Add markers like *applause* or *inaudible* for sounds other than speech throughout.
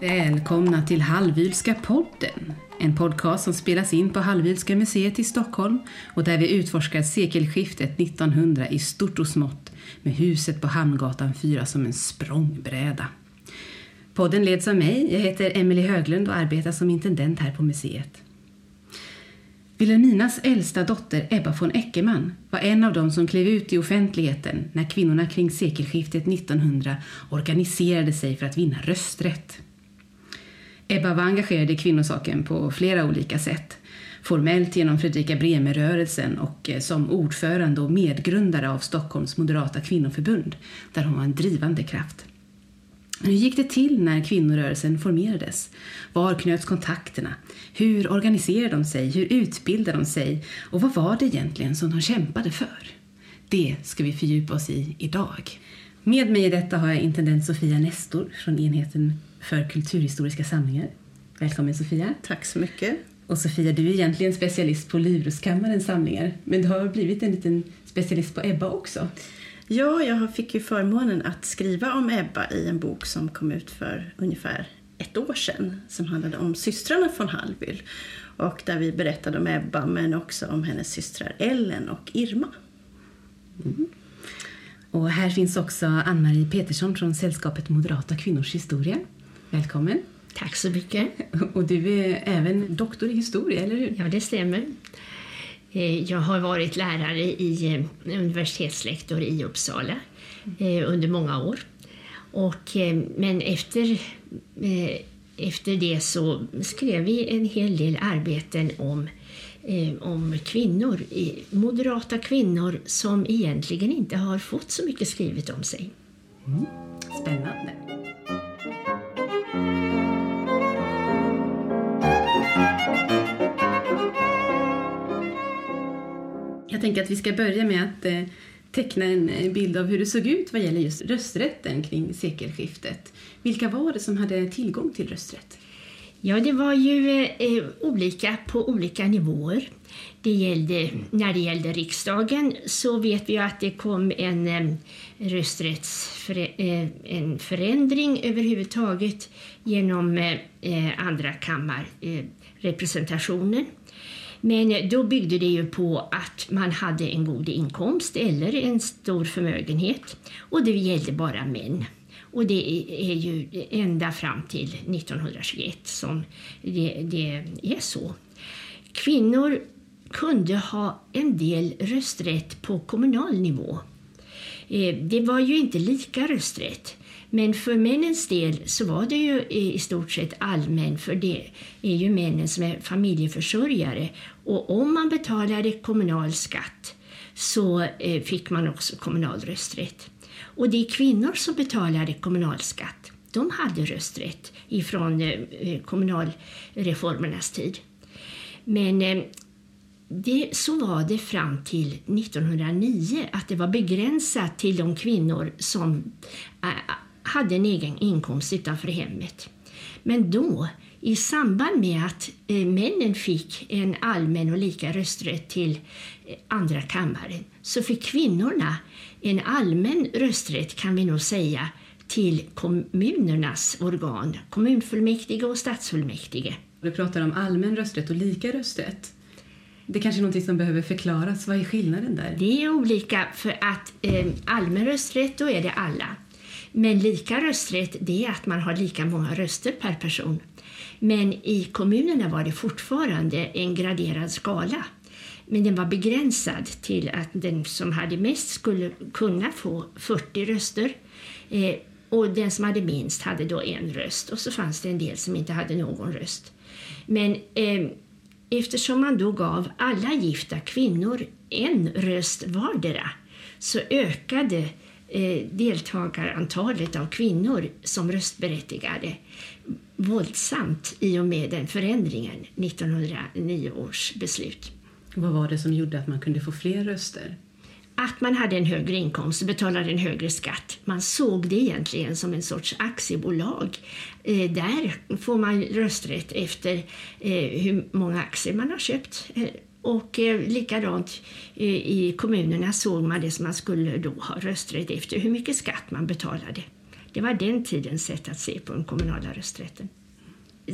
Välkomna till Hallwylska podden. En podcast som spelas in på Hallwylska museet i Stockholm och där vi utforskar sekelskiftet 1900 i stort och smått med huset på Hamngatan 4 som en språngbräda. Podden leds av mig. Jag heter Emelie Höglund och arbetar som intendent här på museet. Wilhelminas äldsta dotter Ebba von Eckermann var en av dem som klev ut i offentligheten när kvinnorna kring sekelskiftet 1900 organiserade sig för att vinna rösträtt. Ebba var engagerad i kvinnosaken på flera olika sätt. Formellt genom Fredrika Bremer-rörelsen och eh, som ordförande och medgrundare av Stockholms moderata kvinnoförbund, där hon var en drivande kraft. Hur gick det till när kvinnorörelsen formerades? Var knöts kontakterna? Hur organiserade de sig? Hur utbildade de sig? Och vad var det egentligen som de kämpade för? Det ska vi fördjupa oss i idag. Med mig i detta har jag intendent Sofia Nestor från enheten för kulturhistoriska samlingar. Välkommen Sofia. Tack så mycket. Och Sofia, du är egentligen specialist på Livrustkammarens samlingar, men du har blivit en liten specialist på Ebba också. Ja, jag fick ju förmånen att skriva om Ebba i en bok som kom ut för ungefär ett år sedan som handlade om systrarna från Hallwyl. Och där vi berättade om Ebba men också om hennes systrar Ellen och Irma. Mm. Och här finns också Ann-Marie Petersson från Sällskapet Moderata kvinnors historia. Välkommen! Tack så mycket! *laughs* Och du är även doktor i historia, eller hur? Ja, det stämmer. Eh, jag har varit lärare i eh, universitetslektor i Uppsala eh, under många år. Och, men efter, efter det så skrev vi en hel del arbeten om, om kvinnor, moderata kvinnor som egentligen inte har fått så mycket skrivet om sig. Mm. Spännande. Jag tänker att vi ska börja med att eh, teckna en eh, bild av hur det såg ut vad gäller just rösträtten kring sekelskiftet. Vilka var det som hade tillgång till rösträtt? Ja, det var ju eh, eh olika på olika nivåer. Det gällde, när det gällde riksdagen så vet vi att det kom en eh, rösträttsförändring eh, överhuvudtaget genom eh, eh andra kammarrepresentationen. Men då byggde det ju på att man hade en god inkomst eller en stor förmögenhet och det gällde bara män. Och det är ju ända fram till 1921 som det, det är så. Kvinnor kunde ha en del rösträtt på kommunal nivå. Eh, det var ju inte lika rösträtt. Men för männens del så var det ju i stort sett allmän, för det är ju männen som är familjeförsörjare. Och om man betalade kommunal skatt så eh, fick man också kommunal rösträtt. Och de kvinnor som betalade kommunalskatt, de hade rösträtt ifrån eh, eh, kommunalreformernas tid. Men det, så var det fram till 1909, att det var begränsat till de kvinnor som hade en egen inkomst utanför hemmet. Men då, i samband med att eh, männen fick en allmän och lika rösträtt till eh, andra kammaren så fick kvinnorna en allmän rösträtt, kan vi nog säga, till kommunernas organ, kommunfullmäktige och stadsfullmäktige. Du pratar om allmän rösträtt och lika rösträtt. Det kanske är något som behöver förklaras. Vad är skillnaden där? Det är olika för att eh, allmän rösträtt, då är det alla. Men lika rösträtt det är att man har lika många röster per person. Men i kommunerna var det fortfarande en graderad skala. Men den var begränsad till att den som hade mest skulle kunna få 40 röster. Eh, och den som hade minst hade då en röst. Och så fanns det en del som inte hade någon röst. Men eh, eftersom man då gav alla gifta kvinnor en röst vardera så ökade eh, deltagarantalet av kvinnor som röstberättigade våldsamt i och med den förändringen, 1909 års beslut. Vad var det som gjorde att man kunde få fler röster? Att man hade en högre inkomst och betalade en högre skatt. Man såg det egentligen som en sorts aktiebolag. Eh, där får man rösträtt efter eh, hur många aktier man har köpt. Eh, Och eh, likadant eh, i kommunerna såg man det som man skulle då ha rösträtt efter hur mycket skatt man betalade. Det var den tidens sätt att se på den kommunala rösträtten.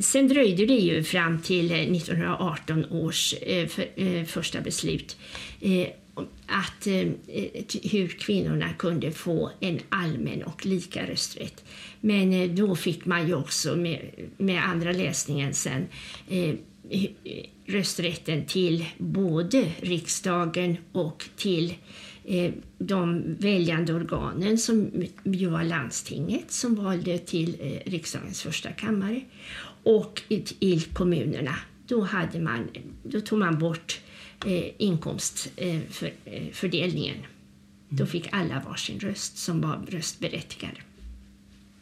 Sen dröjde det ju fram till eh, 1918 års eh, eh, första beslut att hur kvinnorna kunde få en allmän och lika rösträtt. Men då fick man ju också med, med andra läsningen sen rösträtten till både riksdagen och till eh, de väljande organen som ju var landstinget som valde till eh, riksdagens första kammare och i kommunerna. Då, hade man, då tog man bort eh, inkomstfördelningen. Eh, då fick alla varsin röst som var röstberättigade.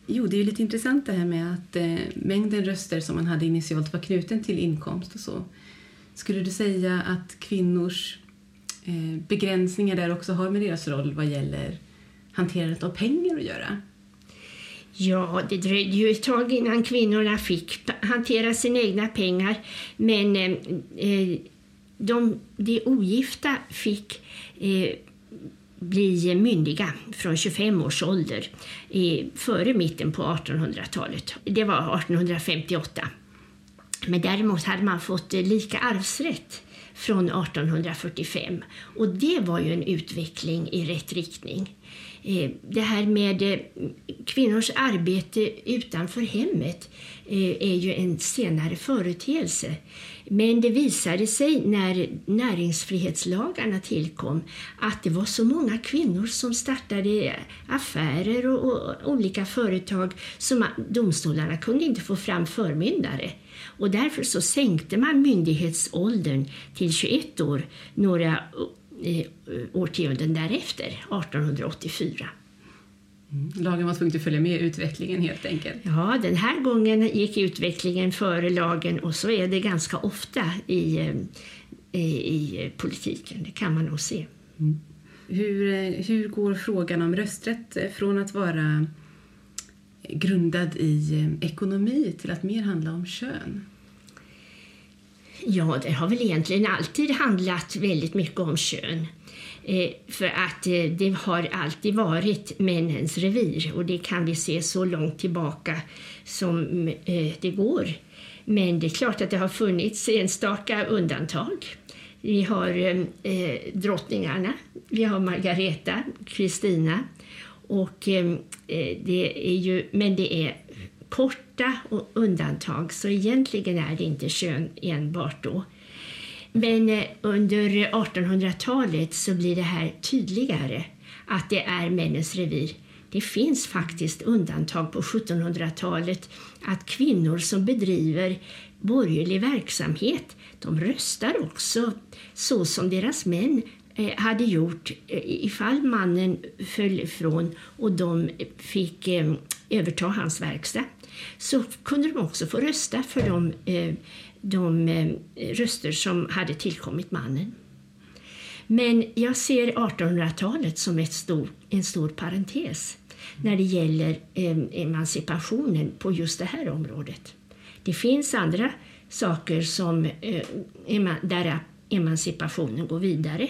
Jo, det är lite intressant det här med att eh, mängden röster som man hade initialt var knuten till inkomst och så. Skulle du säga att kvinnors eh, Eh, begränsningar där också har med deras roll vad gäller hanterandet av pengar att göra? Ja, det dröjde ju ett tag innan kvinnorna fick hantera sina egna pengar. Men eh, eh, de, de ogifta fick eh, bli myndiga från 25 års ålder eh, före mitten på 1800-talet. Det var 1858. Men däremot hade man fått eh, lika arvsrätt från 1845 och det var ju en utveckling i rätt riktning. Eh, det här med eh, kvinnors arbete utanför hemmet eh, är ju en senare företeelse. Men det visade sig när näringsfrihetslagarna tillkom att det var så många kvinnor som startade affärer och, och olika företag som domstolarna kunde inte få fram förmyndare. Och därför så sänkte man myndighetsåldern till 21 år några eh, årtionden därefter, 1884. Mm. Lagen var tvungen att följa med utvecklingen helt enkelt. Ja, den här gången gick utvecklingen före lagen och så är det ganska ofta i, eh, i, i politiken, det kan man nog se. Mm. Hur, eh, hur går frågan om rösträtt från att vara grundad i eh, ekonomi till att mer handla om kön? Ja, det har väl egentligen alltid handlat väldigt mycket om kön. Eh, för att eh, det har alltid varit männens revir och det kan vi se så långt tillbaka som eh, det går. Men det är klart att det har funnits enstaka undantag. Vi har eh, eh drottningarna, vi har Margareta, Kristina och ehm, eh, det är ju, men det är korta undantag så egentligen är det inte kön enbart då. Men eh, under 1800-talet så blir det här tydligare att det är männens revir. Det finns faktiskt undantag på 1700-talet att kvinnor som bedriver borgerlig verksamhet, de röstar också så som deras män Eh, hade gjort eh, ifall mannen föll ifrån och de fick eh, överta hans verkstad så kunde de också få rösta för de de röster som hade tillkommit mannen. Men jag ser 1800-talet som ett stor, en stor parentes när det gäller emancipationen på just det här området. Det finns andra saker som, där emancipationen går vidare.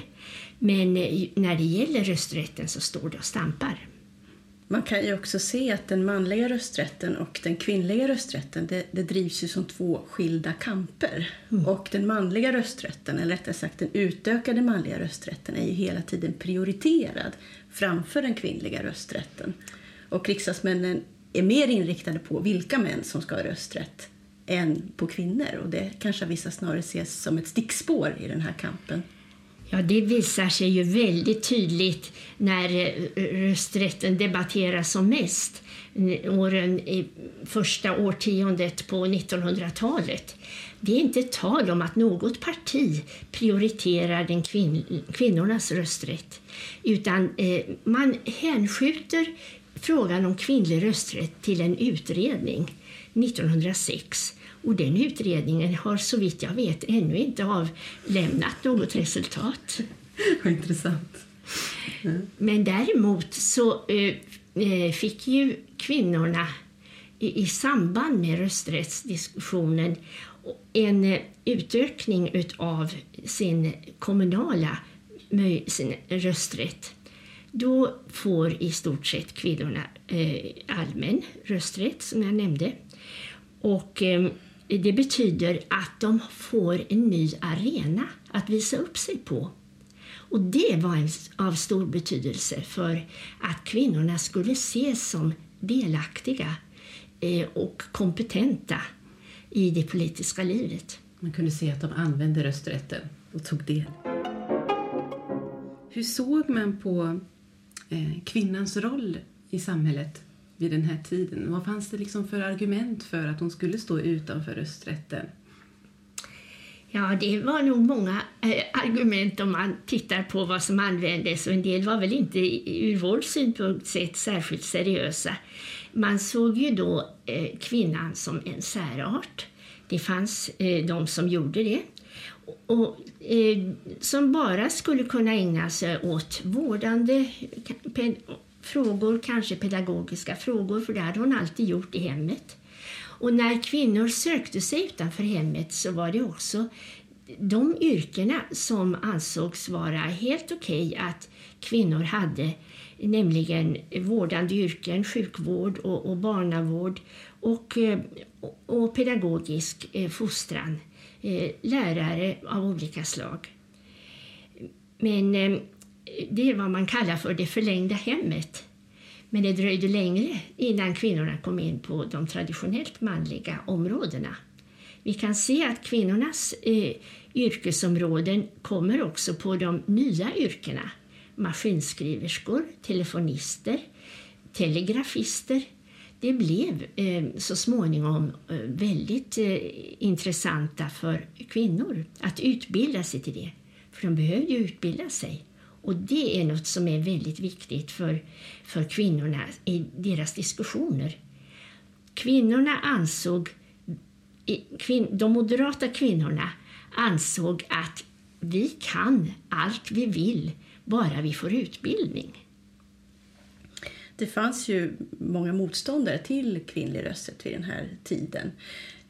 Men när det gäller rösträtten så står det och stampar. Man kan ju också se att den manliga rösträtten och den kvinnliga rösträtten det, det drivs ju som två skilda kamper. Mm. Och den manliga rösträtten, eller rättare sagt den utökade manliga rösträtten, är ju hela tiden prioriterad framför den kvinnliga rösträtten. Och riksdagsmännen är mer inriktade på vilka män som ska ha rösträtt än på kvinnor. Och det kanske vissa snarare ses som ett stickspår i den här kampen. Ja, det visar sig ju väldigt tydligt när eh, rösträtten debatteras som mest åren i första årtiondet på 1900-talet. Det är inte tal om att något parti prioriterar den kvin kvinnornas rösträtt utan eh, man hänskjuter frågan om kvinnlig rösträtt till en utredning 1906 och den utredningen har så vitt jag vet ännu inte avlämnat något resultat. *laughs* Vad intressant. Mm. Men däremot så eh, eh, fick ju kvinnorna i, i samband med rösträttsdiskussionen en utökning av sin kommunala sin rösträtt då får i stort sett kvinnorna eh, allmän rösträtt, som jag nämnde. Och eh, det betyder att de får en ny arena att visa upp sig på. Och det var en, av stor betydelse för att kvinnorna skulle ses som delaktiga eh, och kompetenta i det politiska livet. Man kunde se att de använde rösträtten och tog del. Hur såg man på eh, kvinnans roll i samhället vid den här tiden? Vad fanns det liksom för argument för att hon skulle stå utanför rösträtten? Ja, det var nog många eh, argument om man tittar på vad som användes och en del var väl inte ur vår synpunkt sett särskilt seriösa. Man såg ju då eh, kvinnan som en särart. Det fanns eh, de som gjorde det och, eh, som bara skulle kunna ägna sig åt vårdande frågor, kanske pedagogiska frågor, för det hade hon alltid gjort i hemmet. Och när kvinnor sökte sig utanför hemmet så var det också de yrkena som ansågs vara helt okej okay att kvinnor hade, nämligen vårdande yrken, sjukvård och, och barnavård och, eh, och pedagogisk eh, fostran, eh, lärare av olika slag. Men det är vad man kallar för det förlängda hemmet. Men det dröjde längre innan kvinnorna kom in på de traditionellt manliga områdena. Vi kan se att kvinnornas eh, yrkesområden kommer också på de nya yrkena. Maskinskriverskor, telefonister, telegrafister. Det blev eh, så småningom eh, väldigt eh, intressanta för kvinnor att utbilda sig till det. För de behövde ju utbilda sig. Och det är något som är väldigt viktigt för, för kvinnorna i deras diskussioner. Kvinnorna ansåg, de moderata kvinnorna ansåg att vi kan allt vi vill bara vi får utbildning. Det fanns ju många motståndare till kvinnlig rösträtt vid den här tiden.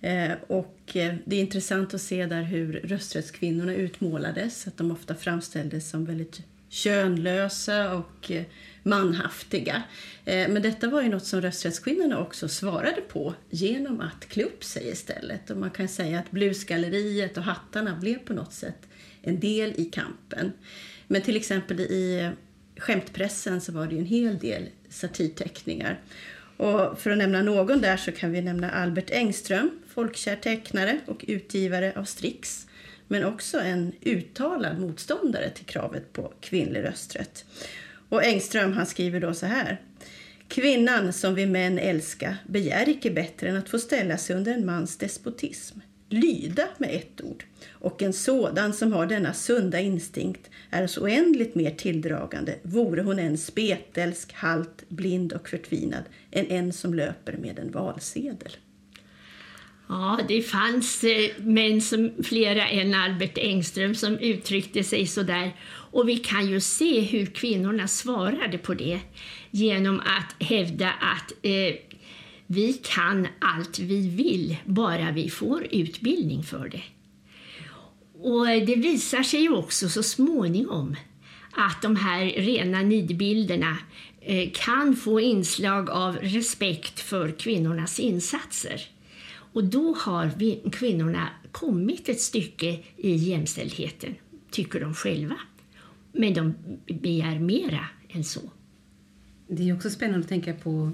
Eh, och eh, det är intressant att se där hur rösträttskvinnorna utmålades, att de ofta framställdes som väldigt könlösa och eh, manhaftiga. Eh, men detta var ju något som rösträttskvinnorna också svarade på genom att klä upp sig istället. Och man kan säga att blusgalleriet och hattarna blev på något sätt en del i kampen. Men till exempel i eh, skämtpressen så var det ju en hel del satirteckningar. Och för att nämna någon där så kan vi nämna Albert Engström, folkkär tecknare och utgivare av Strix men också en uttalad motståndare till kravet på kvinnlig rösträtt. Och Engström han skriver då så här. Kvinnan som vi män älska begär icke bättre än att få ställa sig under en mans despotism, lyda med ett ord. Och en sådan som har denna sunda instinkt är så oändligt mer tilldragande, vore hon en spetälsk, halt, blind och förtvinad, än en som löper med en valsedel. Ja, det fanns eh, män som flera än Albert Engström som uttryckte sig så där. Och vi kan ju se hur kvinnorna svarade på det genom att hävda att eh, vi kan allt vi vill, bara vi får utbildning för det. Och det visar sig ju också så småningom att de här rena nidbilderna eh, kan få inslag av respekt för kvinnornas insatser. Och då har vi, kvinnorna kommit ett stycke i jämställdheten, tycker de själva. Men de begär mera än så. Det är också spännande att tänka på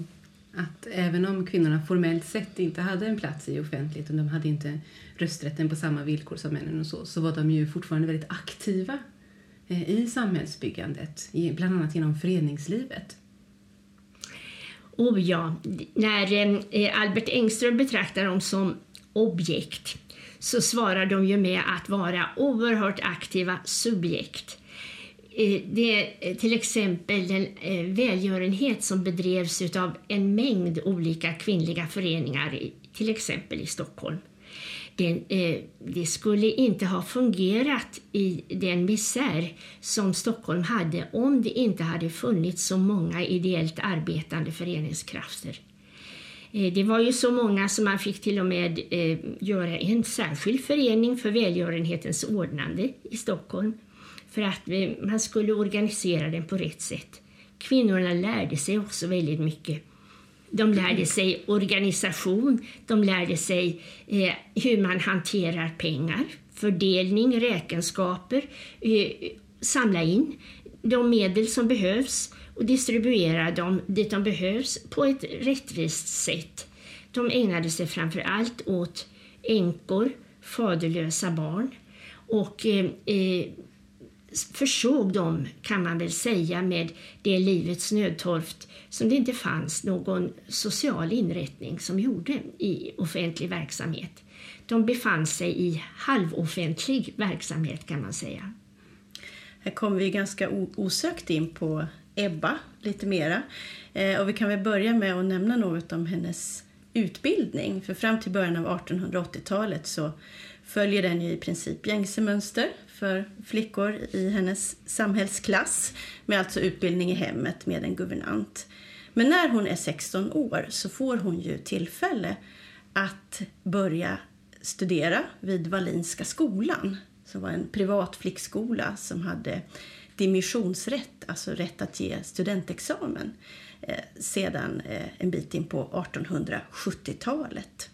att även om kvinnorna formellt sett inte hade en plats i offentligheten, de hade inte rösträtten på samma villkor som männen och så, så var de ju fortfarande väldigt aktiva eh, i samhällsbyggandet, bland annat genom föreningslivet. Oh ja, när eh, Albert Engström betraktar dem som objekt så svarar de ju med att vara oerhört aktiva subjekt. Eh, det är eh, till exempel den eh, välgörenhet som bedrevs av en mängd olika kvinnliga föreningar, till exempel i Stockholm det, eh, det skulle inte ha fungerat i den misär som Stockholm hade om det inte hade funnits så många ideellt arbetande föreningskrafter. Eh, det var ju så många som man fick till och med eh, göra en särskild förening för välgörenhetens ordnande i Stockholm för att eh, man skulle organisera den på rätt sätt. Kvinnorna lärde sig också väldigt mycket. De lärde sig organisation, de lärde sig eh, hur man hanterar pengar, fördelning, räkenskaper, eh, samla in de medel som behövs och distribuera dem dit de behövs på ett rättvist sätt. De ägnade sig framför allt åt änkor, faderlösa barn och eh, eh, försåg dem, kan man väl säga, med det livets nödtorft som det inte fanns någon social inrättning som gjorde i offentlig verksamhet. De befann sig i halvoffentlig verksamhet kan man säga. Här kommer vi ganska osökt in på Ebba lite mera. Eh, och vi kan väl börja med att nämna något om hennes utbildning. För fram till början av 1880-talet så följer den ju i princip gängse mönster för flickor i hennes samhällsklass med alltså utbildning i hemmet med en guvernant. Men när hon är 16 år så får hon ju tillfälle att börja studera vid Wallinska skolan som var en privat flickskola som hade dimissionsrätt, alltså rätt att ge studentexamen eh, sedan eh, en bit in på 1870-talet.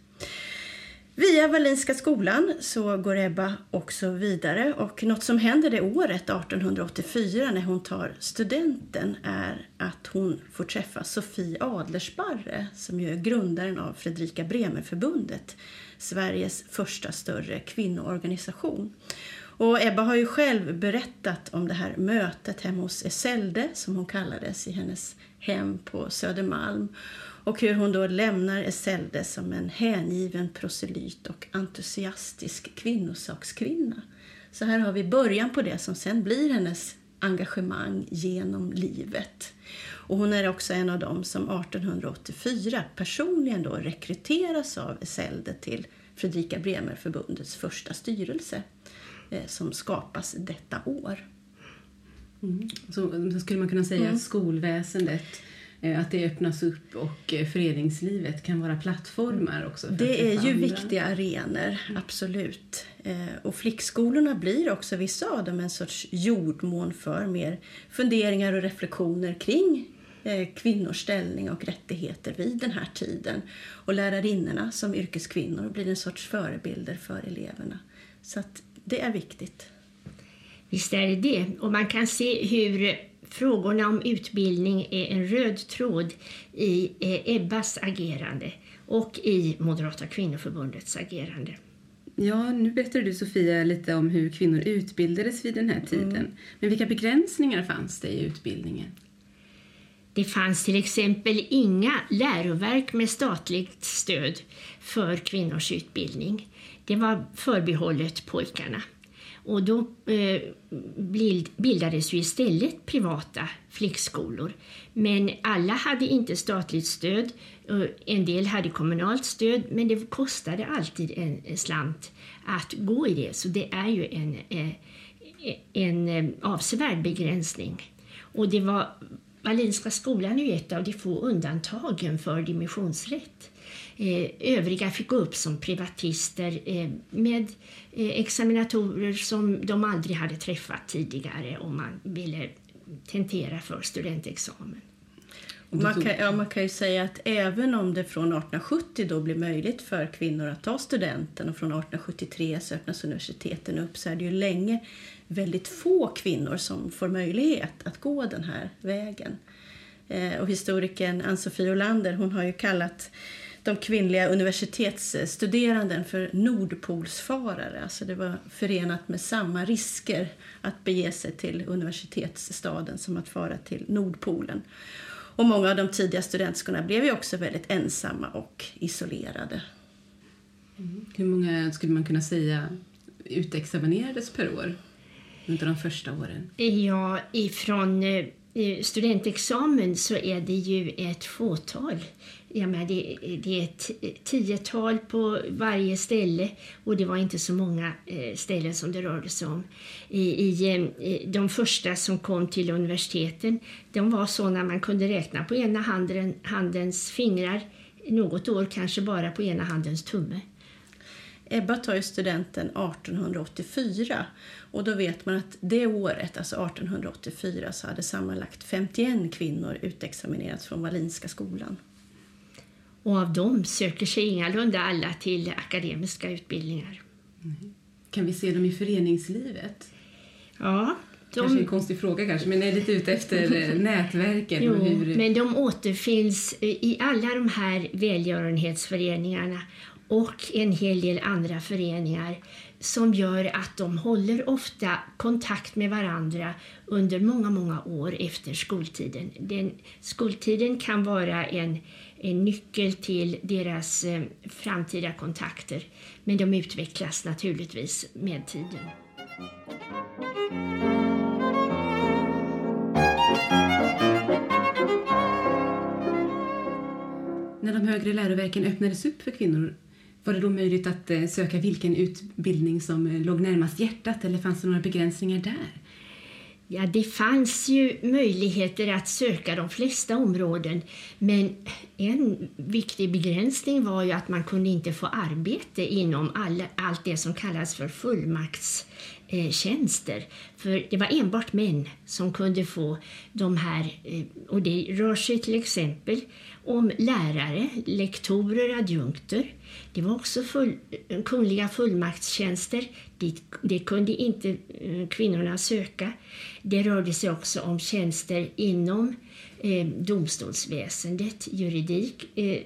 Via Wallinska skolan så går Ebba också vidare och något som händer det året, 1884, när hon tar studenten är att hon får träffa Sofie Adlersparre som ju är grundaren av Fredrika Bremer-förbundet, Sveriges första större kvinnoorganisation. Och Ebba har ju själv berättat om det här mötet hemma hos Eselde, som hon kallades, i hennes hem på Södermalm. Och hur hon då lämnar Eselde som en hängiven proselyt och entusiastisk kvinnosakskvinna. Så här har vi början på det som sen blir hennes engagemang genom livet. Och hon är också en av dem som 1884 personligen då rekryteras av Eselde till Fredrika Bremer-förbundets första styrelse eh, som skapas detta år. Mm. Så, skulle man kunna säga mm. skolväsendet att det öppnas upp och eh, föreningslivet kan vara plattformar också. det är ju andra. viktiga arenor, absolut. Och flickskolorna blir också, vissa av dem, en sorts jordmån för mer funderingar och reflektioner kring kvinnors ställning och rättigheter vid den här tiden. Och lärarinnorna som yrkeskvinnor blir en sorts förebilder för eleverna. Så att det är viktigt. Visst är det det. Och man kan se hur frågorna om utbildning är en röd tråd i eh, Ebbas agerande och i Moderata kvinnoförbundets agerande. Ja, nu berättade du Sofia lite om hur kvinnor utbildades vid den här tiden. Mm. Men vilka begränsningar fanns det i utbildningen? Det fanns till exempel inga läroverk med statligt stöd för kvinnors utbildning. Det var förbehållet pojkarna. Och då eh, bildades ju istället privata flickskolor. Men alla hade inte statligt stöd. En del hade kommunalt stöd, men det kostade alltid en slant att gå i det. Så det är ju en, eh, en eh, avsevärd begränsning. Och det var Wallinska skolan är ju ett av de få undantagen för dimensionsrätt. Eh, övriga fick gå upp som privatister eh, med eh, examinatorer som de aldrig hade träffat tidigare om man ville tentera för studentexamen. Man kan, ja, man kan ju säga att även om det från 1870 då blir möjligt för kvinnor att ta studenten och från 1873 så öppnas universiteten upp så är det ju länge väldigt få kvinnor som får möjlighet att gå den här vägen. Eh, och historikern Ann-Sofie Olander hon har ju kallat de kvinnliga universitetsstuderanden för nordpolsfarare. Alltså det var förenat med samma risker att bege sig till universitetsstaden som att fara till Nordpolen. Och många av de tidiga studentskorna blev ju också väldigt ensamma och isolerade. Mm. Hur många skulle man kunna säga utexaminerades per år under de första åren? Ja, ifrån eh, studentexamen så är det ju ett fåtal. Ja, men det, det är ett eh, tiotal på varje ställe och det var inte så många eh, ställen som det rörde sig om. I, eh, i, de första som kom till universiteten de var sådana man kunde räkna på ena handen, handens fingrar något år kanske bara på ena handens tumme. Ebba tar ju studenten 1884 och då vet man att det året, alltså 1884, så hade sammanlagt 51 kvinnor utexaminerats från Wallinska skolan. Och av dem söker sig ingalunda alla till akademiska utbildningar. Mm. Kan vi se dem i föreningslivet? Ja. De... Kanske en konstig fråga kanske, men är lite ute efter eh, *laughs* nätverken? Jo, hur... men de återfinns i alla de här välgörenhetsföreningarna och en hel del andra föreningar som gör att de håller ofta kontakt med varandra under många, många år efter skoltiden. Den, skoltiden kan vara en, en nyckel till deras eh, framtida kontakter, men de utvecklas naturligtvis med tiden. När de högre läroverken öppnades upp för kvinnor var det då möjligt att eh, söka vilken utbildning som eh, låg närmast hjärtat eller fanns det några begränsningar där? Ja, det fanns ju möjligheter att söka de flesta områden men en viktig begränsning var ju att man kunde inte få arbete inom all, allt det som kallas för fullmaktstjänster. För det var enbart män som kunde få de här, eh, och det rör sig till exempel om lärare, lektorer, adjunkter. Det var också full, kungliga fullmaktstjänster. Det, det kunde inte eh, kvinnorna söka. Det rörde sig också om tjänster inom eh, domstolsväsendet. Juridik eh,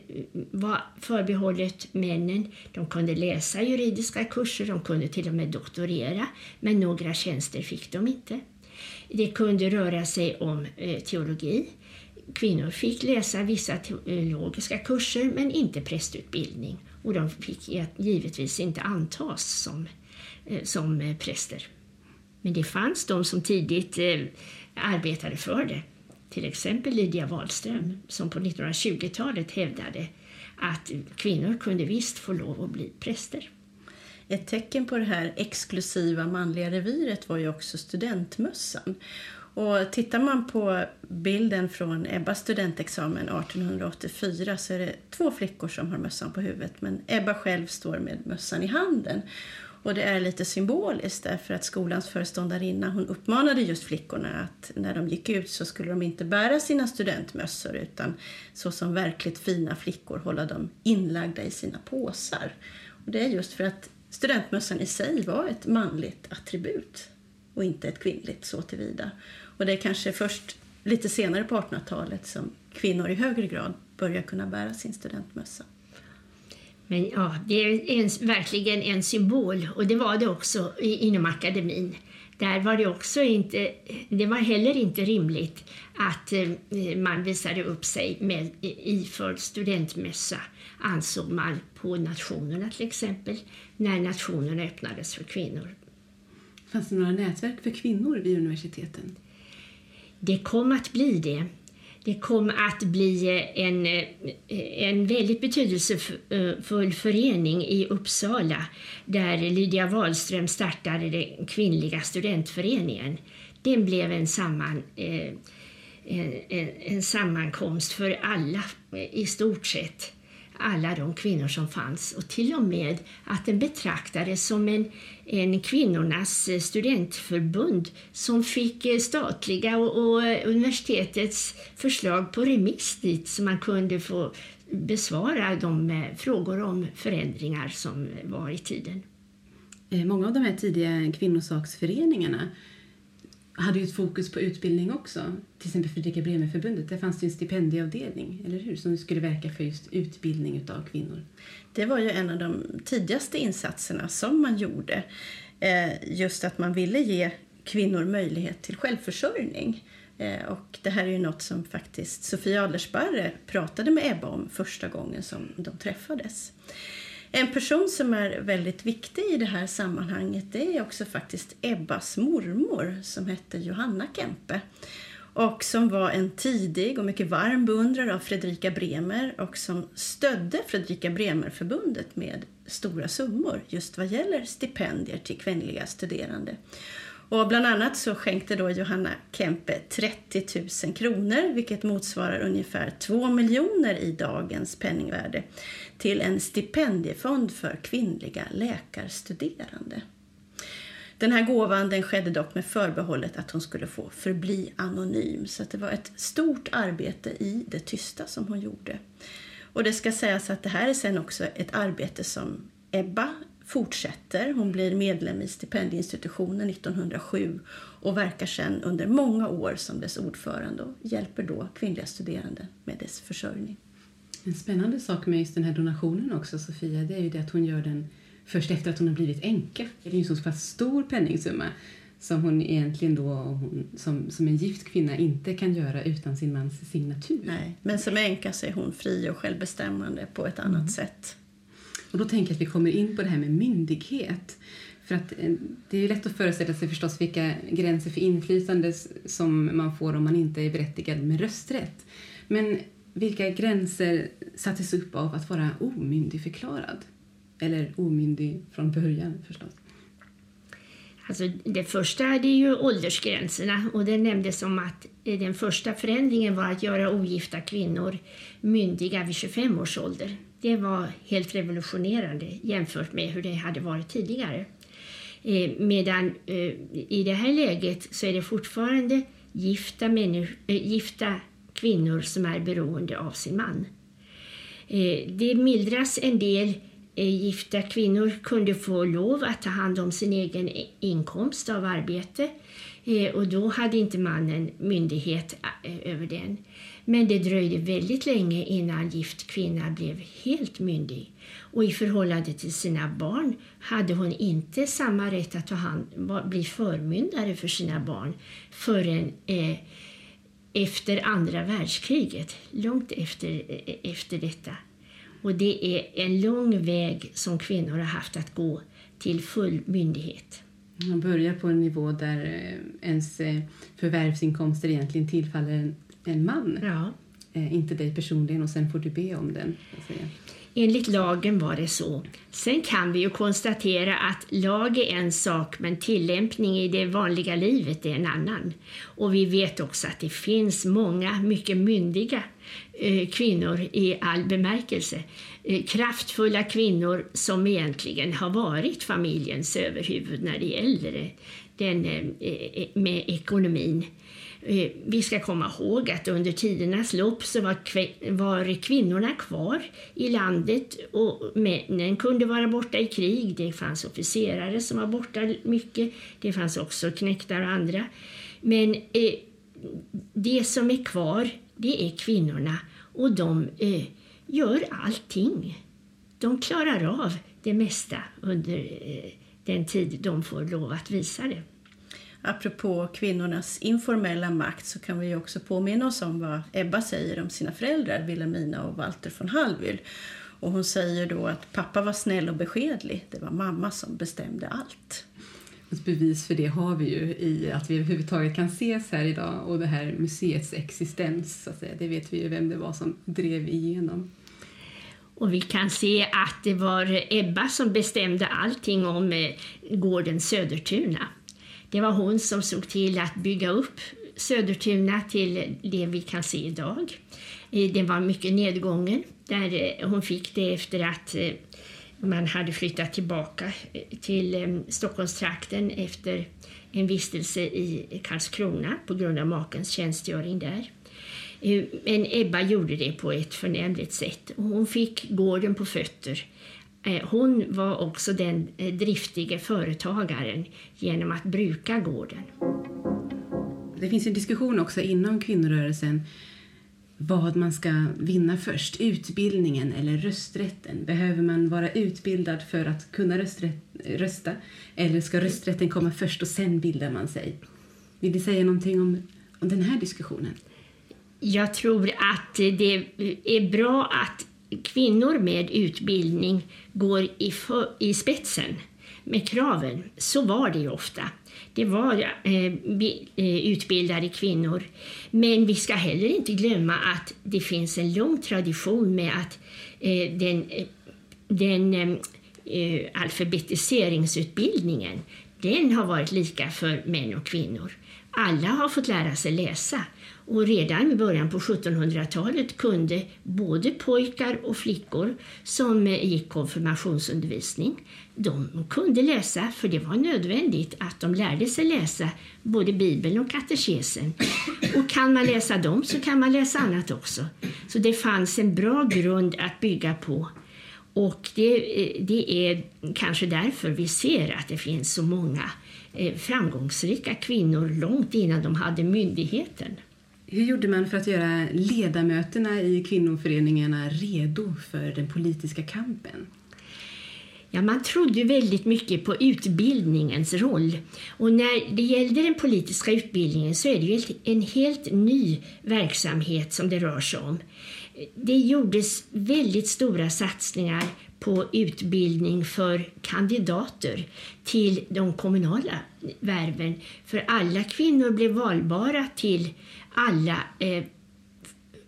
var förbehållet männen. De kunde läsa juridiska kurser, de kunde till och med doktorera, men några tjänster fick de inte. Det kunde röra sig om eh, teologi. Kvinnor fick läsa vissa teologiska kurser men inte prästutbildning och de fick givetvis inte antas som, eh, som eh, präster. Men det fanns de som tidigt eh, arbetade för det. Till exempel Lydia Wahlström som på 1920-talet hävdade att kvinnor kunde visst få lov att bli präster. Ett tecken på det här exklusiva manliga reviret var ju också studentmössan. Och tittar man på bilden från Ebbas studentexamen 1884 så är det två flickor som har mössan på huvudet men Ebba själv står med mössan i handen. Och det är lite symboliskt därför att skolans föreståndarinna hon uppmanade just flickorna att när de gick ut så skulle de inte bära sina studentmössor utan så som verkligt fina flickor hålla dem inlagda i sina påsar. Och det är just för att studentmössan i sig var ett manligt attribut och inte ett kvinnligt så tillvida. Och det är kanske först lite senare på 1800-talet som kvinnor i högre grad börjar kunna bära sin studentmössa. Men ja, det är en, verkligen en symbol och det var det också inom akademin. Där var det också inte, det var heller inte rimligt att eh, man visade upp sig med iförd studentmössa, ansåg man på nationerna till exempel, när nationerna öppnades för kvinnor. Fanns det några nätverk för kvinnor vid universiteten? Det kom att bli det. Det kom att bli eh, en, eh, en väldigt betydelsefull förening i Uppsala där Lydia Wahlström startade den kvinnliga studentföreningen. Den blev en, samman, eh, en, en, en sammankomst för alla i stort sett alla de kvinnor som fanns och till och med att den betraktades som en, en kvinnornas eh, studentförbund som fick eh, statliga och, och eh, universitetets förslag på remiss dit så man kunde få besvara de frågor om förändringar som var i tiden. Många av de här tidiga kvinnosaksföreningarna hade ju ett fokus på utbildning också. Till exempel Fredrika Bremer-förbundet, där fanns det en stipendieavdelning, eller hur? Som skulle verka för just utbildning av kvinnor. Det var ju en av de tidigaste insatserna som man gjorde. Eh, just att man ville ge kvinnor möjlighet till självförsörjning. Eh, och det här är ju något som faktiskt Sofia Adlersparre pratade med Ebba om första gången som de träffades. En person som är väldigt viktig i det här sammanhanget det är också faktiskt Ebbas mormor som hette Johanna Kempe och som var en tidig och mycket varm beundrare av Fredrika Bremer och som stödde Fredrika Bremer-förbundet med stora summor just vad gäller stipendier till kvinnliga studerande. Och bland annat så skänkte då Johanna Kempe 30 000 kronor, vilket motsvarar ungefär 2 miljoner i dagens penningvärde, till en stipendiefond för kvinnliga läkarstuderande. Den här gåvan den skedde dock med förbehållet att hon skulle få förbli anonym. Så det var ett stort arbete i det tysta som hon gjorde. Och det ska sägas att det här är sen också ett arbete som Ebba fortsätter. Hon blir medlem i stipendieinstitutionen 1907 och verkar sedan under många år som dess ordförande och hjälper då kvinnliga studerande med dess försörjning. En spännande sak med just den här donationen också, Sofia, det är ju det att hon gör den först efter att hon har blivit änka. Det är ju en så pass stor penningsumma som hon egentligen då som, som en gift kvinna inte kan göra utan sin mans signatur. Nej, men som änka så är hon fri och självbestämmande på ett annat mm. sätt. Och då tänker jag att vi kommer in på det här med myndighet. För att eh, det är lätt att föreställa sig förstås vilka gränser för inflytande som man får om man inte är berättigad med rösträtt. Men vilka gränser sattes upp av att vara omyndigförklarad? Eller omyndig från början förstås. Alltså det första är ju åldersgränserna och det nämndes som att eh, den första förändringen var att göra ogifta kvinnor myndiga vid 25 års ålder. Det var helt revolutionerande jämfört med hur det hade varit tidigare. Eh, medan eh, i det här läget så är det fortfarande gifta, äh, gifta kvinnor som är beroende av sin man. Eh, det mildras en del eh, gifta kvinnor kunde få lov att ta hand om sin egen inkomst av arbete Eh, och då hade inte mannen myndighet eh, över den. Men det dröjde väldigt länge innan gift kvinna blev helt myndig. Och i förhållande till sina barn hade hon inte samma rätt att ta hand, bli förmyndare för sina barn förrän eh, efter andra världskriget, långt efter, eh, efter detta. Och det är en lång väg som kvinnor har haft att gå till full myndighet. Man börjar på en nivå där eh, ens eh, förvärvsinkomster egentligen tillfaller en man. Ja. Eh, inte dig personligen och sen får du be om den. Enligt lagen var det så. Sen kan vi ju konstatera att lag är en sak men tillämpning i det vanliga livet är en annan. Och vi vet också att det finns många mycket myndiga eh, kvinnor i all bemärkelse. Eh, kraftfulla kvinnor som egentligen har varit familjens överhuvud när det gäller eh, den, eh, med ekonomin. Vi ska komma ihåg att under tidernas lopp så var, var kvinnorna kvar i landet och männen kunde vara borta i krig. Det fanns officerare som var borta mycket. Det fanns också knektar och andra. Men eh, det som är kvar, det är kvinnorna och de eh, gör allting. De klarar av det mesta under eh, den tid de får lov att visa det. Apropå kvinnornas informella makt så kan vi också påminna oss om vad Ebba säger om sina föräldrar Wilhelmina och Walter von Hallwyl. Och hon säger då att pappa var snäll och beskedlig. Det var mamma som bestämde allt. Ett bevis för det har vi ju i att vi överhuvudtaget kan ses här idag och det här museets existens. Så att säga. Det vet vi ju vem det var som drev igenom. Och vi kan se att det var Ebba som bestämde allting om eh, gården Södertuna. Det var hon som såg till att bygga upp Södertuna till det vi kan se idag. Eh, den var mycket nedgången. Där eh, hon fick det efter att eh, man hade flyttat tillbaka till Stockholmstrakten efter en vistelse i Karlskrona på grund av makens tjänstgöring där. Eh, men Ebba gjorde det på ett förnämligt sätt. Hon fick gården på fötter eh, hon var också den eh, driftige företagaren genom att bruka gården. Det finns en diskussion också inom kvinnorörelsen vad man ska vinna först, utbildningen eller rösträtten. Behöver man vara utbildad för att kunna rösta eller ska rösträtten komma först och sen bildar man sig? Vill du säga någonting om, om den här diskussionen? Jag tror att det är bra att kvinnor med utbildning går i, för, i spetsen med kraven. Så var det ju ofta. Det var eh, eh, utbildade kvinnor. Men vi ska heller inte glömma att det finns en lång tradition med att eh, den, eh, den eh, eh, alfabetiseringsutbildningen den har varit lika för män och kvinnor. Alla har fått lära sig läsa och redan i början på 1700-talet kunde både pojkar och flickor som eh, gick konfirmationsundervisning, de kunde läsa för det var nödvändigt att de lärde sig läsa både Bibeln och katekesen. Och kan man läsa dem så kan man läsa annat också. Så det fanns en bra grund att bygga på. Och det, eh, det är kanske därför vi ser att det finns så många eh, framgångsrika kvinnor långt innan de hade myndigheten. Hur gjorde man för att göra ledamöterna i kvinnoföreningarna redo för den politiska kampen? Ja, man trodde väldigt mycket på utbildningens roll. Och när det gällde den politiska utbildningen så är det ju en helt ny verksamhet som det rör sig om. Det gjordes väldigt stora satsningar på utbildning för kandidater till de kommunala värven. För alla kvinnor blev valbara till alla eh,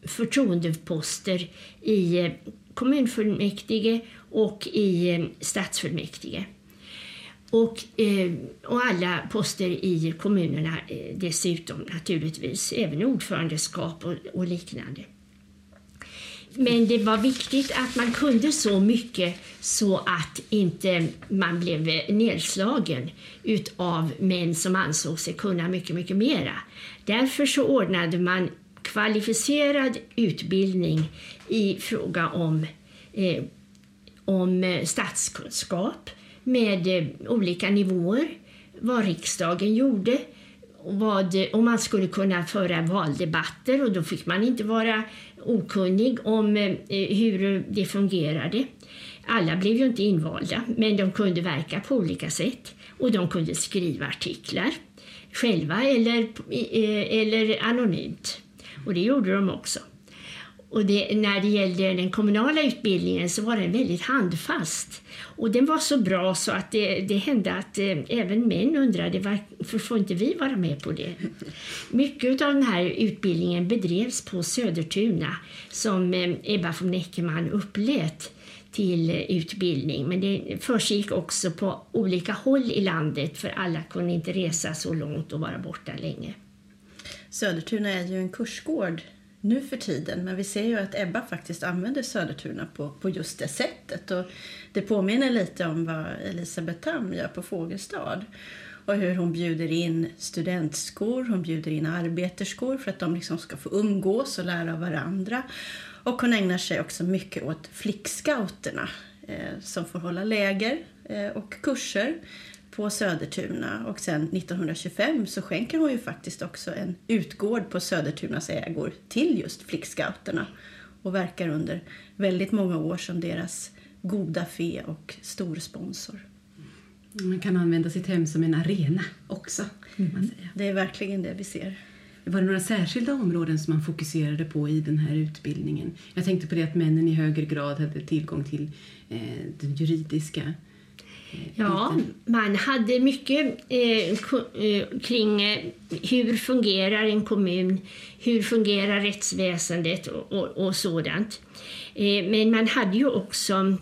förtroendeposter i eh, kommunfullmäktige och i eh, stadsfullmäktige. Och, eh, och alla poster i kommunerna eh, dessutom naturligtvis, även ordförandeskap och, och liknande. Men det var viktigt att man kunde så mycket så att inte man blev nedslagen av män som ansåg sig kunna mycket, mycket mera. Därför så ordnade man kvalificerad utbildning i fråga om, eh, om statskunskap med eh, olika nivåer, vad riksdagen gjorde, vad, och man skulle kunna föra valdebatter och då fick man inte vara okunnig om eh, hur det fungerade. Alla blev ju inte invalda, men de kunde verka på olika sätt och de kunde skriva artiklar själva eller, eh, eller anonymt. Och det gjorde de också. Och det, när det gällde den kommunala utbildningen så var den väldigt handfast. Och den var så bra så att det, det hände att eh, även män undrade varför får inte vi vara med på det? Mycket av den här utbildningen bedrevs på Södertuna som eh, Ebba von Eckermann upplät till utbildning. Men det försiggick också på olika håll i landet för alla kunde inte resa så långt och vara borta länge. Södertuna är ju en kursgård nu för tiden. Men vi ser ju att Ebba faktiskt använder Södertuna på, på just det sättet. Och det påminner lite om vad Elisabeth Tam gör på Fågelstad. Och hur hon bjuder in studentskor, hon bjuder in arbeterskor för att de liksom ska få umgås och lära av varandra. Och hon ägnar sig också mycket åt flickscouterna eh, som får hålla läger eh, och kurser på Södertuna och sen 1925 så skänker hon ju faktiskt också en utgård på Södertunas ägor till just flickscouterna och verkar under väldigt många år som deras goda fe och storsponsor. Man kan använda sitt hem som en arena också. Mm. Man säga. Det är verkligen det vi ser. Var det några särskilda områden som man fokuserade på i den här utbildningen? Jag tänkte på det att männen i högre grad hade tillgång till eh, den juridiska Ja, man hade mycket eh, eh, kring eh, hur fungerar en kommun, hur fungerar rättsväsendet och, och, och sådant. Eh, men man hade ju också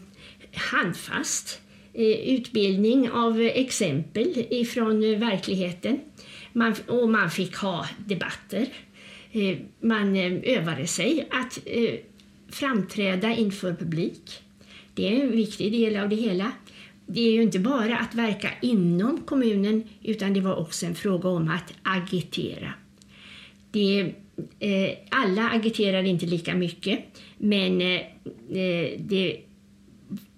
handfast eh, utbildning av exempel ifrån verkligheten. Man, och man fick ha debatter. Eh, man eh, övade sig att eh, framträda inför publik. Det är en viktig del av det hela det är ju inte bara att verka inom kommunen utan det var också en fråga om att agitera. Det, eh, alla agiterade inte lika mycket men eh, det,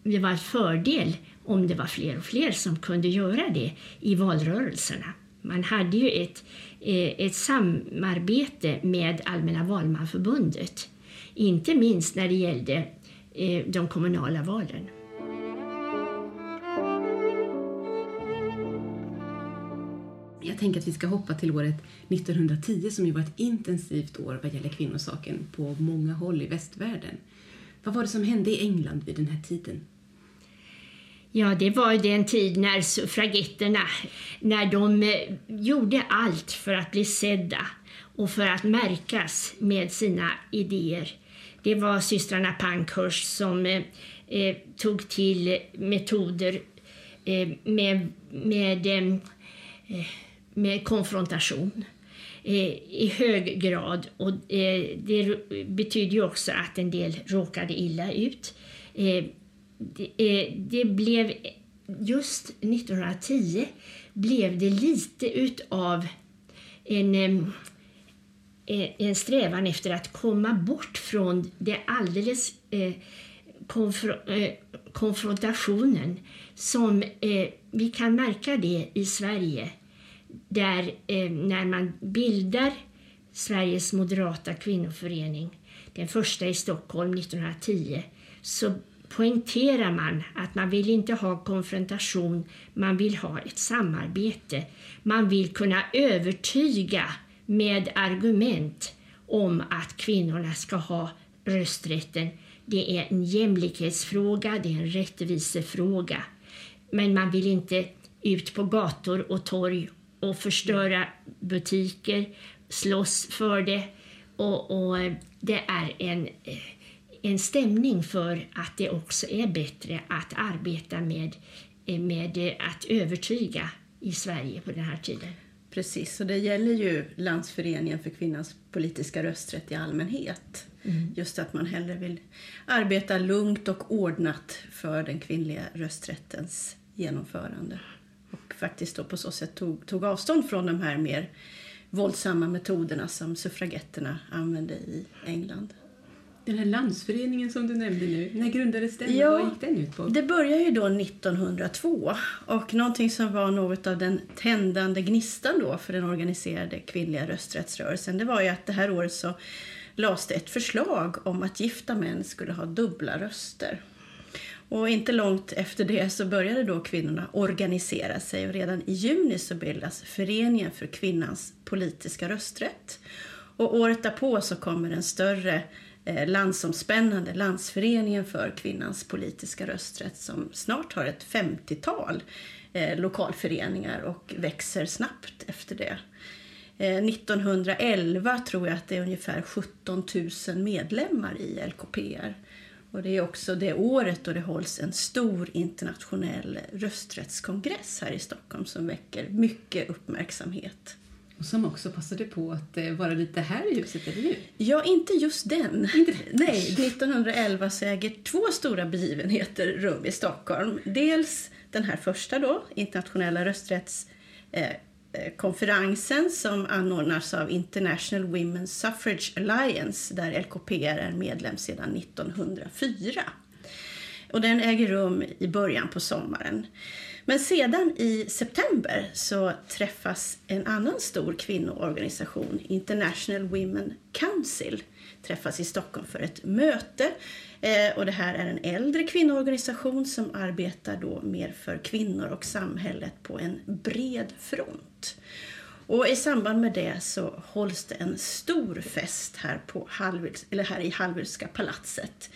det var en fördel om det var fler och fler som kunde göra det i valrörelserna. Man hade ju ett, eh, ett samarbete med Allmänna valmanförbundet, inte minst när det gällde eh, de kommunala valen. Jag tänker att vi ska hoppa till året 1910 som ju var ett intensivt år vad gäller kvinnosaken på många håll i västvärlden. Vad var det som hände i England vid den här tiden? Ja, det var den tid när suffragetterna, när de eh, gjorde allt för att bli sedda och för att märkas med sina idéer. Det var systrarna Pankhurst som eh, eh tog till metoder eh, med, med, eh, eh med konfrontation eh, i hög grad. Och det betyder ju också att en del råkade illa ut. Det blev just 1910 blev det lite utav en, en strävan efter att komma bort från det alldeles eh, eh, konfrontationen som eh, vi kan märka det i Sverige där när man bildar Sveriges moderata kvinnoförening, den första i Stockholm 1910, så poängterar man att man vill inte ha konfrontation, man vill ha ett samarbete. Man vill kunna övertyga med argument om att kvinnorna ska ha rösträtten. Det är en jämlikhetsfråga, det är en rättvisefråga. Men man vill inte ut på gator och torg och förstöra butiker, slåss för det. Och, och, det är en, eh, en stämning för att det också är bättre att arbeta med, med att övertyga i Sverige på den här tiden. Precis, och det gäller ju Landsföreningen för kvinnans politiska rösträtt i allmänhet. Mm. Just att man hellre vill arbeta lugnt och ordnat för den kvinnliga rösträttens genomförande och faktiskt då på så sätt tog, tog avstånd från de här mer våldsamma metoderna som suffragetterna använde i England. Den här landsföreningen som du nämnde nu, när grundades den? Ja, Vad gick den ut på? Det började ju då 1902 och någonting som var något av den tändande gnistan då för den organiserade kvinnliga rösträttsrörelsen det var ju att det här året så lades det ett förslag om att gifta män skulle ha dubbla röster. Och inte långt efter det så började då kvinnorna organisera sig och redan i juni så bildas Föreningen för kvinnans politiska rösträtt. Och året därpå så kommer en större Eh, landsomspännande landsföreningen för kvinnans politiska rösträtt som snart har ett 50-tal eh, lokalföreningar och växer snabbt efter det. Eh, 1911 tror jag att det är ungefär 17 000 medlemmar i LKPR. Och det är också det året då det hålls en stor internationell rösträttskongress här i Stockholm som väcker mycket uppmärksamhet. Och som också passade på att eh, vara lite här i huset, eller hur? Ja, inte just den. Inte Nej, 1911 så äger två stora begivenheter rum i Stockholm. Dels den här första då, internationella rösträtts eh, Eh, som anordnas av International Women's Suffrage Alliance där LKPR är medlem sedan 1904. Och den äger rum i början på sommaren. Men sedan i september så träffas en annan stor kvinnoorganisation, International Women Council, träffas i Stockholm för ett möte. Eh, och det här är en äldre kvinnoorganisation som arbetar då mer för kvinnor och samhället på en bred front. Och I samband med det så hålls det en stor fest här, på Hallwyls, eller här i Hallwylska palatset.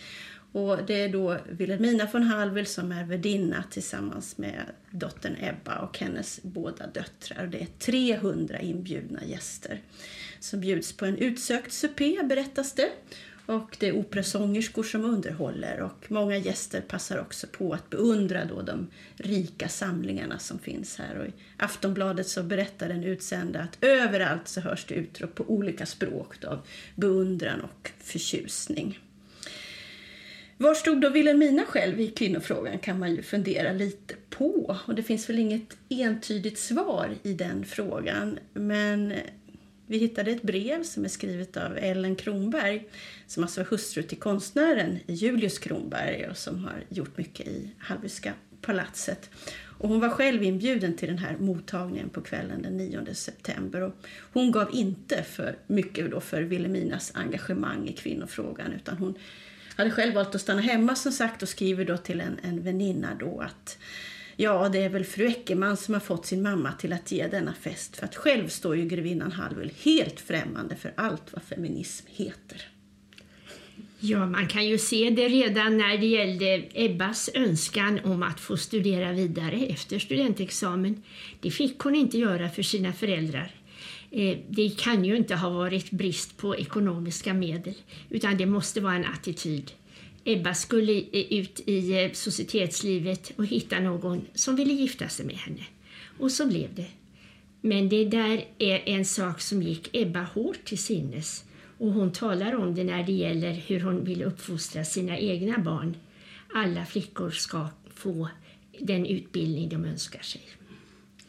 Och det är då Wilhelmina von Hallwyl som är värdinna tillsammans med dottern Ebba och hennes båda döttrar. Det är 300 inbjudna gäster som bjuds på en utsökt supé berättas det. Och det är operasångerskor som underhåller och många gäster passar också på att beundra då de rika samlingarna som finns här. Och I Aftonbladet så berättar den utsända att överallt så hörs det utrop på olika språk av beundran och förtjusning. Var stod då Wilhelmina själv i kvinnofrågan kan man ju fundera lite på. Och det finns väl inget entydigt svar i den frågan. Men vi hittade ett brev som är skrivet av Ellen Kronberg som alltså var hustru till konstnären Julius Kronberg och som har gjort mycket i Hallwyska palatset. Och hon var själv inbjuden till den här mottagningen på kvällen den 9 september. Och hon gav inte för mycket då för Wilhelminas engagemang i kvinnofrågan utan hon hade själv valt att stanna hemma som sagt och skriver då till en, en väninna då att Ja, det är väl fru Eckermann som har fått sin mamma till att ge denna fest för att själv står ju grevinnan Hallwyl helt främmande för allt vad feminism heter. Ja, man kan ju se det redan när det gällde Ebbas önskan om att få studera vidare efter studentexamen. Det fick hon inte göra för sina föräldrar. Eh, det kan ju inte ha varit brist på ekonomiska medel utan det måste vara en attityd Ebba skulle ut i eh, societetslivet och hitta någon som ville gifta sig med henne. Och så blev det. Men det där är en sak som gick Ebba hårt till sinnes och hon talar om det när det gäller hur hon vill uppfostra sina egna barn. Alla flickor ska få den utbildning de önskar sig.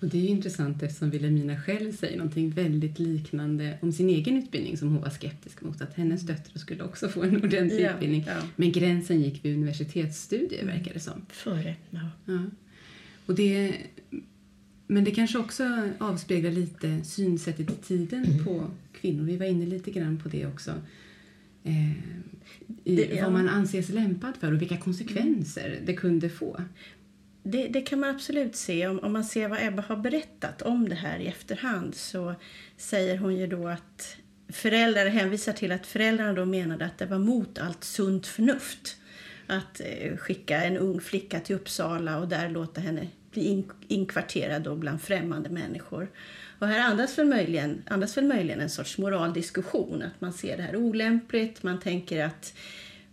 Och Det är intressant eftersom Wilhelmina själv säger någonting väldigt liknande om sin egen utbildning som hon var skeptisk mot, att hennes döttrar skulle också få en ordentlig Ja, utbildning. ja. Men gränsen gick vid universitetsstudier verkar det som. Före, ja. Ja. Och det, men det kanske också avspeglar lite synsättet i tiden på kvinnor. Vi var inne lite grann på det också. Eh, i Det- ja. Vad man anses lämpad för och vilka konsekvenser det kunde få. Det, det kan man absolut se. Om, om man ser vad Ebba har berättat om det här i efterhand så säger hon ju då att föräldrar hänvisar till att föräldrarna då menade att det var mot allt sunt förnuft att eh, skicka en ung flicka till Uppsala och där låta henne bli in, inkvarterad då bland främmande människor. Och här andas väl, möjligen, andas väl möjligen en sorts moraldiskussion, att man ser det här olämpligt, man tänker att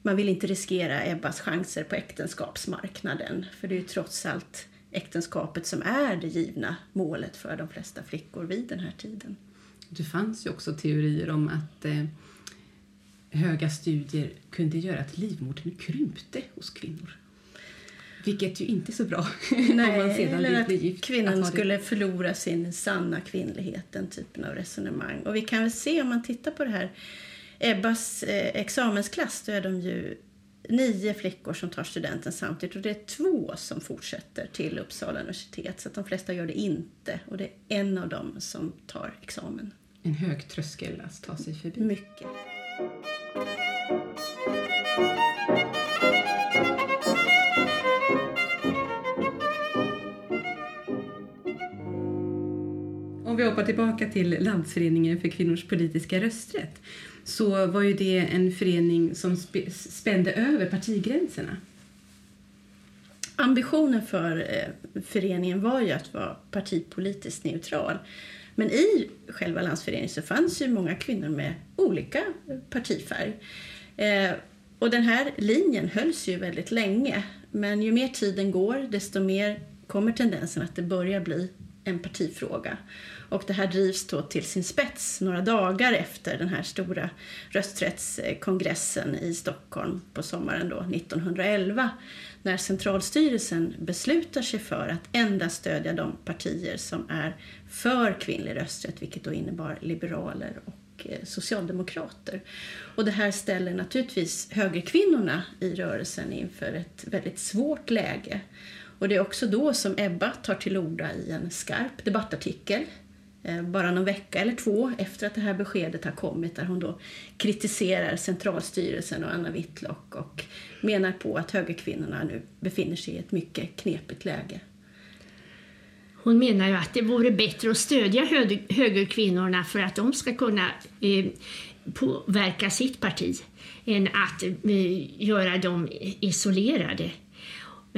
man vill inte riskera Ebbas chanser på äktenskapsmarknaden. För det är ju trots allt äktenskapet som är det givna målet för de flesta flickor vid den här tiden. Det fanns ju också teorier om att eh, höga studier kunde göra att livmodern krympte hos kvinnor. Vilket ju inte är så bra *laughs* sedan eller att gift. kvinnan Att skulle förlora sin sanna kvinnlighet, den typen av resonemang. Och vi kan väl se om man tittar på det här, Ebbas eh, examensklass, då är de ju nio flickor som tar studenten samtidigt och det är två som fortsätter till Uppsala universitet. Så att de flesta gör det inte och det är en av dem som tar examen. En hög tröskel att ta sig förbi. Mycket. Om vi hoppar tillbaka till Landsföreningen för kvinnors politiska rösträtt så var ju det en förening som spände över partigränserna. Ambitionen för eh, föreningen var ju att vara partipolitiskt neutral. Men i själva landsföreningen så fanns ju många kvinnor med olika partifärg. Eh, och den här linjen hölls ju väldigt länge. Men ju mer tiden går desto mer kommer tendensen att det börjar bli en partifråga. Och det här drivs då till sin spets några dagar efter den här stora rösträttskongressen i Stockholm på sommaren då 1911 när centralstyrelsen beslutar sig för att endast stödja de partier som är för kvinnlig rösträtt, vilket då innebar liberaler och eh, socialdemokrater. Och det här ställer naturligtvis högerkvinnorna i rörelsen inför ett väldigt svårt läge. Och det är också då som Ebba tar till orda i en skarp debattartikel Eh, bara någon vecka eller två efter att det här beskedet har kommit där hon då kritiserar centralstyrelsen och Anna Whitlock och menar på att högerkvinnorna nu befinner sig i ett mycket knepigt läge. Hon menar ju att det vore bättre att stödja högerkvinnorna för att de ska kunna eh, påverka sitt parti än att eh, göra dem isolerade.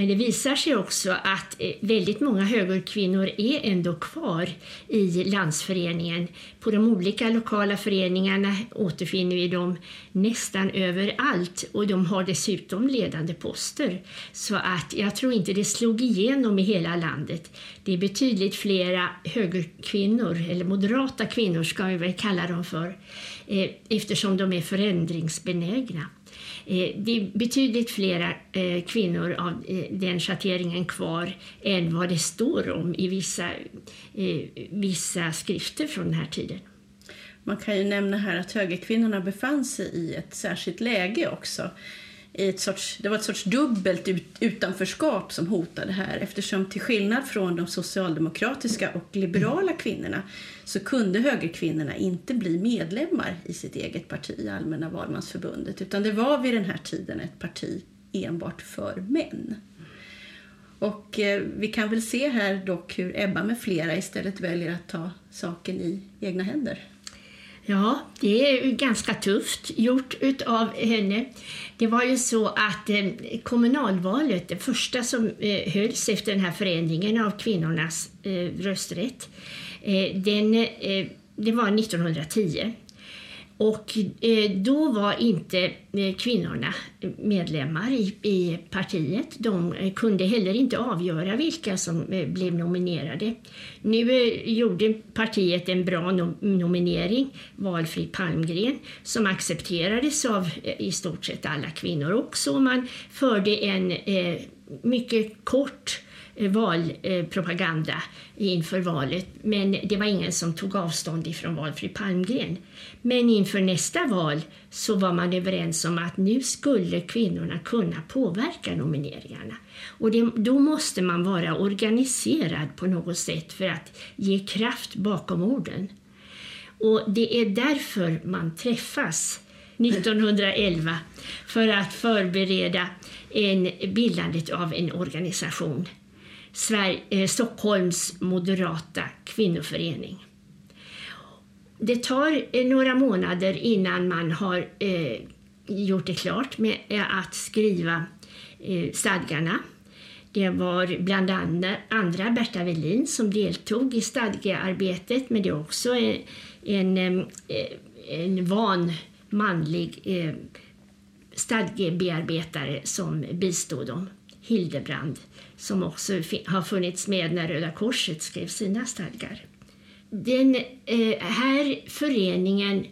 Men det visar sig också att eh, väldigt många högerkvinnor är ändå kvar i landsföreningen. På de olika lokala föreningarna återfinner vi dem nästan överallt och de har dessutom ledande poster. Så att jag tror inte det slog igenom i hela landet. Det är betydligt flera högerkvinnor, eller moderata kvinnor ska vi väl kalla dem för, eh, eftersom de är förändringsbenägna. Eh, det är betydligt flera eh, kvinnor av eh, den schatteringen kvar än vad det står om i vissa, vissa skrifter från den här tiden. Man kan ju nämna här att högerkvinnorna befann sig i ett särskilt läge också. I ett sorts, det var ett sorts dubbelt ut, utanförskap som hotade här eftersom till skillnad från de socialdemokratiska och liberala kvinnorna så kunde högerkvinnorna inte bli medlemmar i sitt eget parti, Allmänna valmansförbundet, utan det var vid den här tiden ett parti enbart för män. Och eh, vi kan väl se här dock hur Ebba med flera istället väljer att ta saken i egna händer. Ja, det är ganska tufft gjort av henne. Det var ju så att eh, kommunalvalet, det första som eh, hölls efter den här förändringen av kvinnornas eh, rösträtt, den, det var 1910. Och eh, då var inte eh, kvinnorna medlemmar i, i partiet. De eh, kunde heller inte avgöra vilka som blev nominerade. Nu gjorde partiet en bra nominering, valfri Palmgren, som accepterades av i stort sett alla kvinnor också. Man förde en mycket kort Eh, valpropaganda inför valet, men det var ingen som tog avstånd ifrån valfri Palmgren. Men inför nästa val så var man överens om att nu skulle kvinnorna kunna påverka nomineringarna. Och det, då måste man vara organiserad på något sätt för att ge kraft bakom orden. Och det är därför man träffas 1911 för att förbereda en, bildandet av en organisation. Sverige, eh, Stockholms moderata kvinnoförening. Det tar eh, några månader innan man har eh, gjort det klart med eh, att skriva eh, stadgarna. Det var bland andra Berta Welin som deltog i stadgearbetet men det är också en, en, eh, en van manlig eh, stadgebearbetare som bistod dem, Hildebrand, som också har funnits med när Röda Korset skrev sina stadgar. Den eh, här föreningen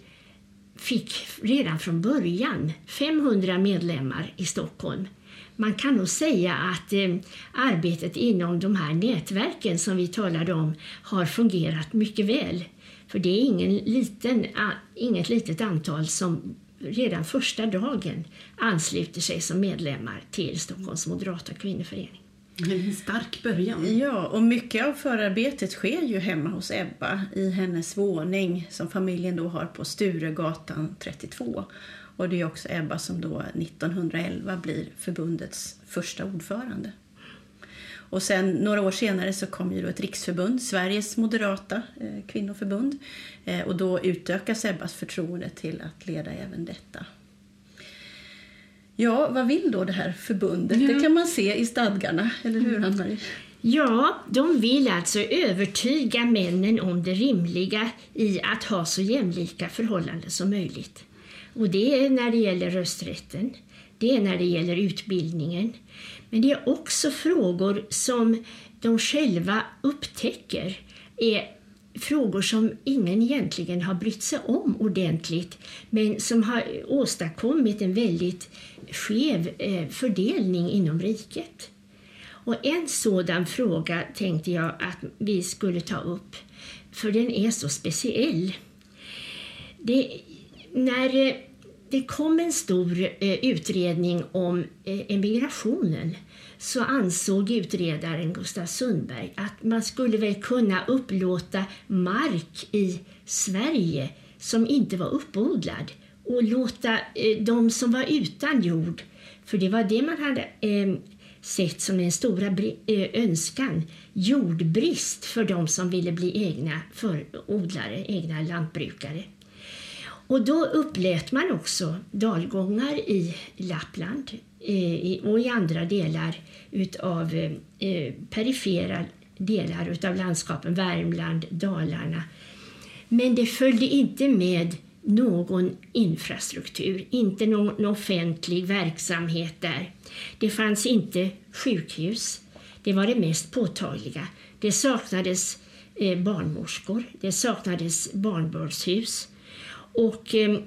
fick redan från början 500 medlemmar i Stockholm. Man kan nog säga att eh, arbetet inom de här nätverken som vi talade om har fungerat mycket väl. För det är ingen liten, inget litet antal som redan första dagen ansluter sig som medlemmar till Stockholms moderata kvinnoförening. En stark början. Ja, och mycket av förarbetet sker ju hemma hos Ebba i hennes våning som familjen då har på Sturegatan 32. Och det är också Ebba som då 1911 blir förbundets första ordförande. Och sen några år senare så kom ju då ett riksförbund, Sveriges moderata eh, kvinnoförbund. Eh, och då utökas Ebbas förtroende till att leda även detta. Ja, vad vill då det här förbundet? Ja. Det kan man se i stadgarna, eller hur Ann-Marie? Ja, de vill alltså övertyga männen om det rimliga i att ha så jämlika förhållanden som möjligt. Och det är när det gäller rösträtten, det är när det gäller utbildningen. Men det är också frågor som de själva upptäcker är frågor som ingen egentligen har brytt sig om ordentligt men som har åstadkommit en väldigt skev eh, fördelning inom riket. Och en sådan fråga tänkte jag att vi skulle ta upp, för den är så speciell. Det, när eh, det kom en stor eh, utredning om emigrationen så ansåg utredaren Gustav Sundberg att man skulle väl kunna upplåta mark i Sverige som inte var uppodlad och låta eh, de som var utan jord, för det var det man hade eh, sett som en stora eh, önskan, jordbrist för de som ville bli egna för odlare, egna lantbrukare. Och då upplät man också dalgångar i Lappland eh, och i andra delar av eh, eh, perifera delar av landskapen, Värmland, Dalarna. Men det följde inte med någon infrastruktur, inte någon offentlig verksamhet där. Det fanns inte sjukhus, det var det mest påtagliga. Det saknades eh, barnmorskor, det saknades barnbördshus. Och eh,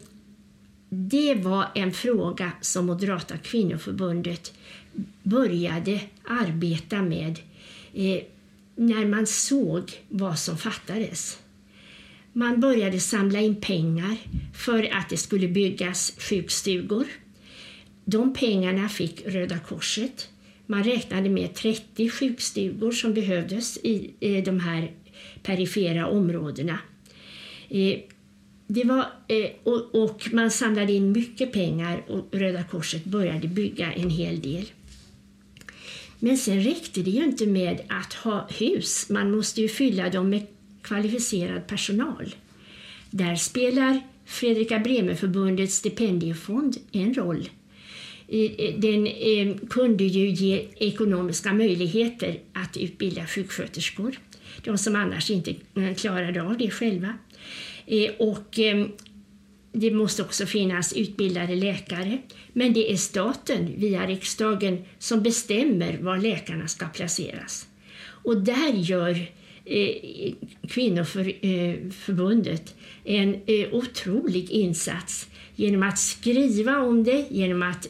det var en fråga som Moderata kvinnoförbundet började arbeta med eh, när man såg vad som fattades. Man började samla in pengar för att det skulle byggas sjukstugor. De pengarna fick Röda Korset. Man räknade med 30 sjukstugor som behövdes i de här perifera områdena. Eh, det var, eh, och man samlade in mycket pengar och Röda Korset började bygga en hel del. Men sen räckte det ju inte med att ha hus. Man måste ju fylla dem med kvalificerad personal. Där spelar Fredrika Bremer-förbundets stipendiefond en roll. Den eh, kunde ju ge ekonomiska möjligheter att utbilda sjuksköterskor, de som annars inte eh, klarade av det själva. Eh, och det måste också finnas utbildade läkare, men det är staten via riksdagen som bestämmer var läkarna ska placeras. Och där gör Eh, Kvinnoförbundet en eh, otrolig insats genom att skriva om det, genom att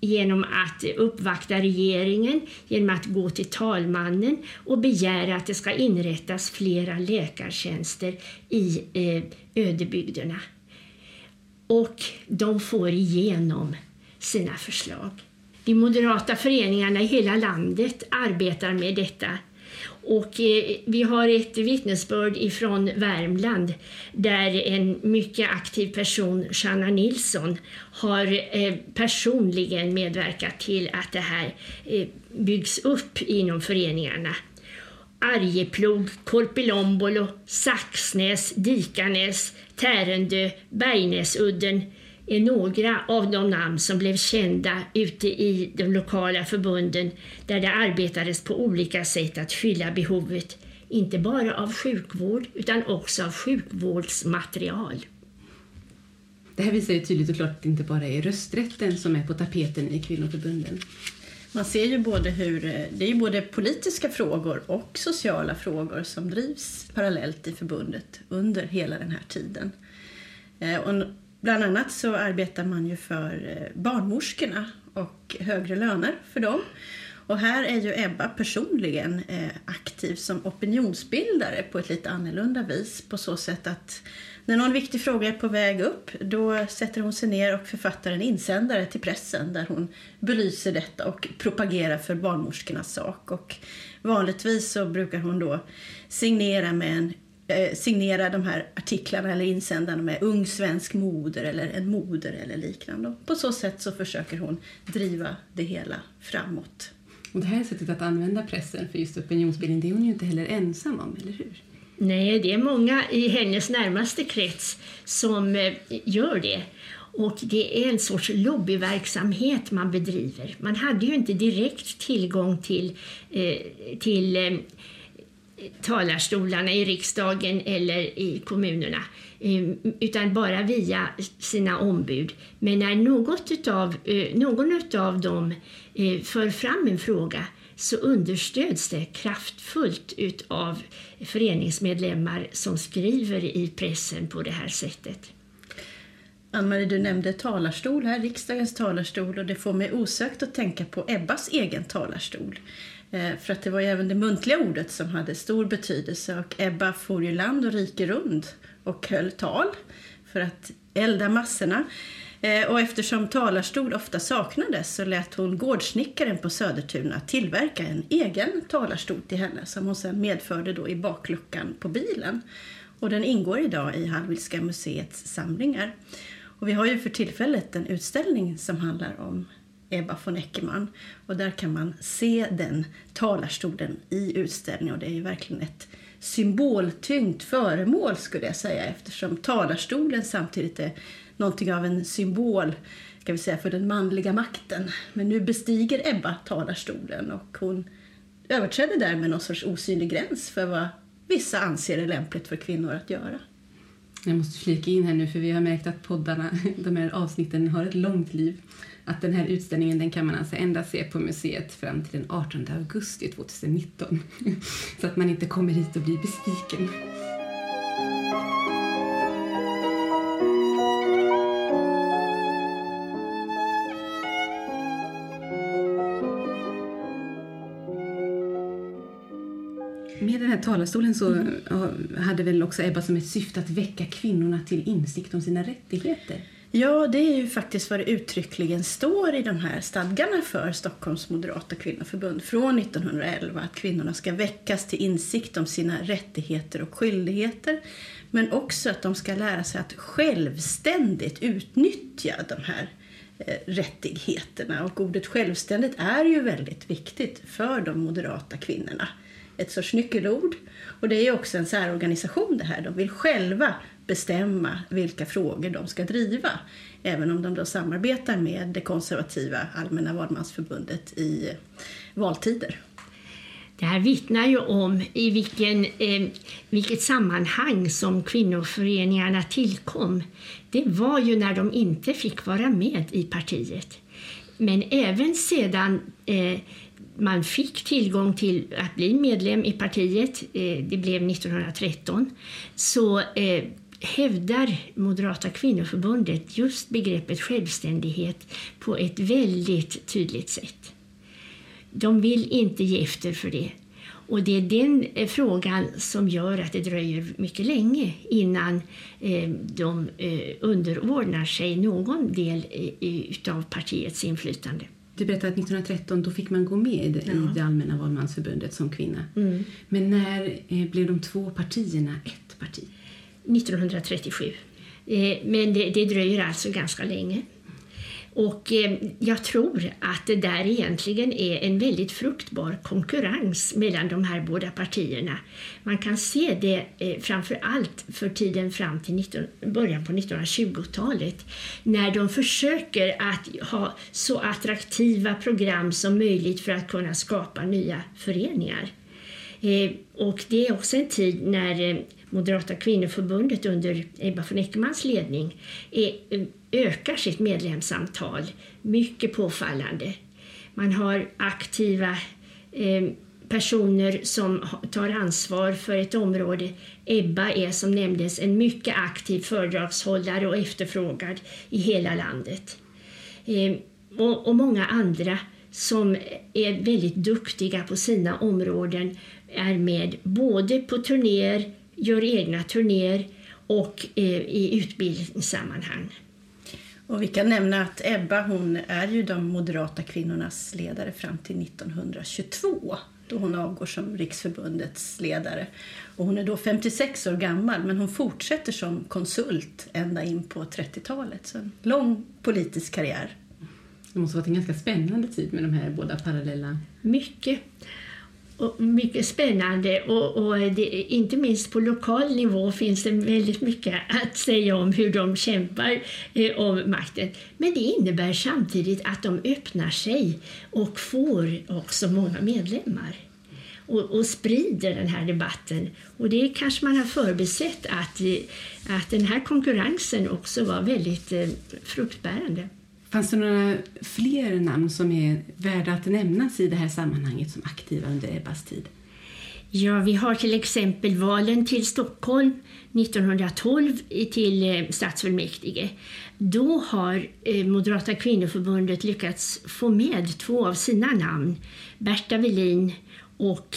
genom att uppvakta regeringen, genom att gå till talmannen och begära att det ska inrättas flera läkartjänster i eh, ödebygderna. Och de får igenom sina förslag. De moderata föreningarna i hela landet arbetar med detta och eh, vi har ett vittnesbörd ifrån Värmland där en mycket aktiv person, Shanna Nilsson, har eh, personligen medverkat till att det här eh, byggs upp inom föreningarna. Arjeplog, Korpilombolo, Saxnäs, Dikanäs, Tärendö, Bergnäsudden, är några av de namn som blev kända ute i de lokala förbunden där det arbetades på olika sätt att fylla behovet, inte bara av sjukvård utan också av sjukvårdsmaterial. Det här visar ju tydligt och klart att det inte bara är rösträtten som är på tapeten i kvinnoförbunden. Man ser ju både hur det är både politiska frågor och sociala frågor som drivs parallellt i förbundet under hela den här tiden. Eh, och Bland annat så arbetar man ju för eh, barnmorskorna och högre löner för dem. Och här är ju Ebba personligen eh, aktiv som opinionsbildare på ett lite annorlunda vis på så sätt att när någon viktig fråga är på väg upp då sätter hon sig ner och författar en insändare till pressen där hon belyser detta och propagerar för barnmorskornas sak. Och vanligtvis så brukar hon då signera med en signera de här artiklarna eller insändarna med ung svensk moder eller en moder eller liknande. På så sätt så försöker hon driva det hela framåt. Och det här sättet att använda pressen för just opinionsbildning det är hon ju inte heller ensam om, eller hur? Nej, det är många i hennes närmaste krets som eh, gör det. Och det är en sorts lobbyverksamhet man bedriver. Man hade ju inte direkt tillgång till, eh, till eh, talarstolarna i riksdagen eller i kommunerna eh, utan bara via sina ombud. Men när något utav, eh, någon av dem eh, för fram en fråga så understöds det kraftfullt av föreningsmedlemmar som skriver i pressen på det här sättet. Ann-Marie, du nämnde talarstol här, riksdagens talarstol och det får mig osökt att tänka på Ebbas egen talarstol. Eh, för att det var ju även det muntliga ordet som hade stor betydelse och Ebba for ju land och rike runt och höll tal för att elda massorna. Eh, och eftersom talarstol ofta saknades så lät hon gårdsnickaren på Södertuna tillverka en egen talarstol till henne som hon sedan medförde då i bakluckan på bilen. Och den ingår idag i Hallwylska museets samlingar. Och vi har ju för tillfället en utställning som handlar om Ebba von Eckermann. Och där kan man se den talarstolen i utställningen och det är ju verkligen ett symboltyngt föremål skulle jag säga eftersom talarstolen samtidigt är någonting av en symbol ska vi säga, för den manliga makten. Men nu bestiger Ebba talarstolen och hon överträder därmed någon sorts osynlig gräns för vad vissa anser är lämpligt för kvinnor att göra. Jag måste flika in här nu för vi har märkt att poddarna, de här avsnitten har ett långt liv att den här utställningen den kan man alltså endast se på museet fram till den 18 augusti 2019. *laughs* Så att man inte kommer hit och blir besviken. Med den här talarstolen så hade väl också Ebba som ett syfte att väcka kvinnorna till insikt om sina rättigheter. Ja, det är ju faktiskt vad det uttryckligen står i de här stadgarna för Stockholms moderata kvinnoförbund från 1911 att kvinnorna ska väckas till insikt om sina rättigheter och skyldigheter men också att de ska lära sig att självständigt utnyttja de här eh, rättigheterna. Och ordet självständigt är ju väldigt viktigt för de moderata kvinnorna. Ett sorts nyckelord. Och det är också en särorganisation det här. De vill själva bestämma vilka frågor de ska driva. Även om de då samarbetar med det konservativa Allmänna valmansförbundet i valtider. Det här vittnar ju om i vilken, eh, vilket sammanhang som kvinnoföreningarna tillkom. Det var ju när de inte fick vara med i partiet. Men även sedan eh, man fick tillgång till att bli medlem i partiet, eh, det blev 1913, så eh, hävdar Moderata kvinnoförbundet just begreppet självständighet på ett väldigt tydligt sätt. De vill inte ge efter för det. Och det är den eh, frågan som gör att det dröjer mycket länge innan eh, de eh, underordnar sig någon del av partiets inflytande. Du berättade att 1913 då fick man gå med ja. i det allmänna valmansförbundet som kvinna. Mm. Men när blev de två partierna ett parti? 1937. Eh, men det, det dröjer alltså ganska länge. Och eh, jag tror att det där egentligen är en väldigt fruktbar konkurrens mellan de här båda partierna. Man kan se det eh, framför allt för tiden fram till 19, början på 1920-talet när de försöker att ha så attraktiva program som möjligt för att kunna skapa nya föreningar. Och det är också en tid när Moderata kvinnoförbundet under Ebba von Eckermans ledning är eh, ökar sitt medlemsantal mycket påfallande. Man har aktiva eh, personer som tar ansvar för ett område. Ebba är som nämndes en mycket aktiv föredragshållare och efterfrågad i hela landet. Eh, och, och många andra som är väldigt duktiga på sina områden är med både på turnéer, gör egna turnéer och eh, i utbildningssammanhang. Och vi kan nämna att Ebba hon är ju de moderata kvinnornas ledare fram till 1922 då hon avgår som riksförbundets ledare. Och hon är då 56 år gammal men hon fortsätter som konsult ända in på 30-talet. Så en lång politisk karriär. Det måste ha varit en ganska spännande tid med de här båda parallella... Mycket och mycket spännande och, och det, inte minst på lokal nivå finns det väldigt mycket att säga om hur de kämpar eh, om makten. Men det innebär samtidigt att de öppnar sig och får också många medlemmar och, och sprider den här debatten. Och det kanske man har förbisett att, att den här konkurrensen också var väldigt eh, fruktbärande. Fanns det några fler namn som är värda att nämnas i det här sammanhanget som aktiva under Ebbas tid? Ja, vi har till exempel valen till Stockholm 1912 till eh, stadsfullmäktige. Då har eh, Moderata kvinnoförbundet lyckats få med två av sina namn, Berta Velin och,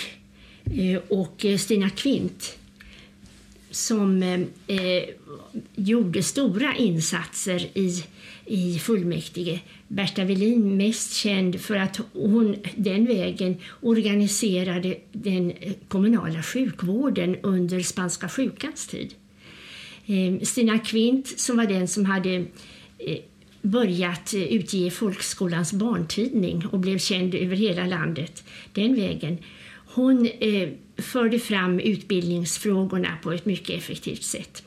eh, och Stina Kvint som eh, eh, gjorde stora insatser i i fullmäktige. Berta Velin mest känd för att hon den vägen organiserade den eh, kommunala sjukvården under spanska sjukans tid. Eh, Stina Kvint som var den som hade eh, börjat utge Folkskolans barntidning och blev känd över hela landet den vägen. Hon eh, förde fram utbildningsfrågorna på ett mycket effektivt sätt.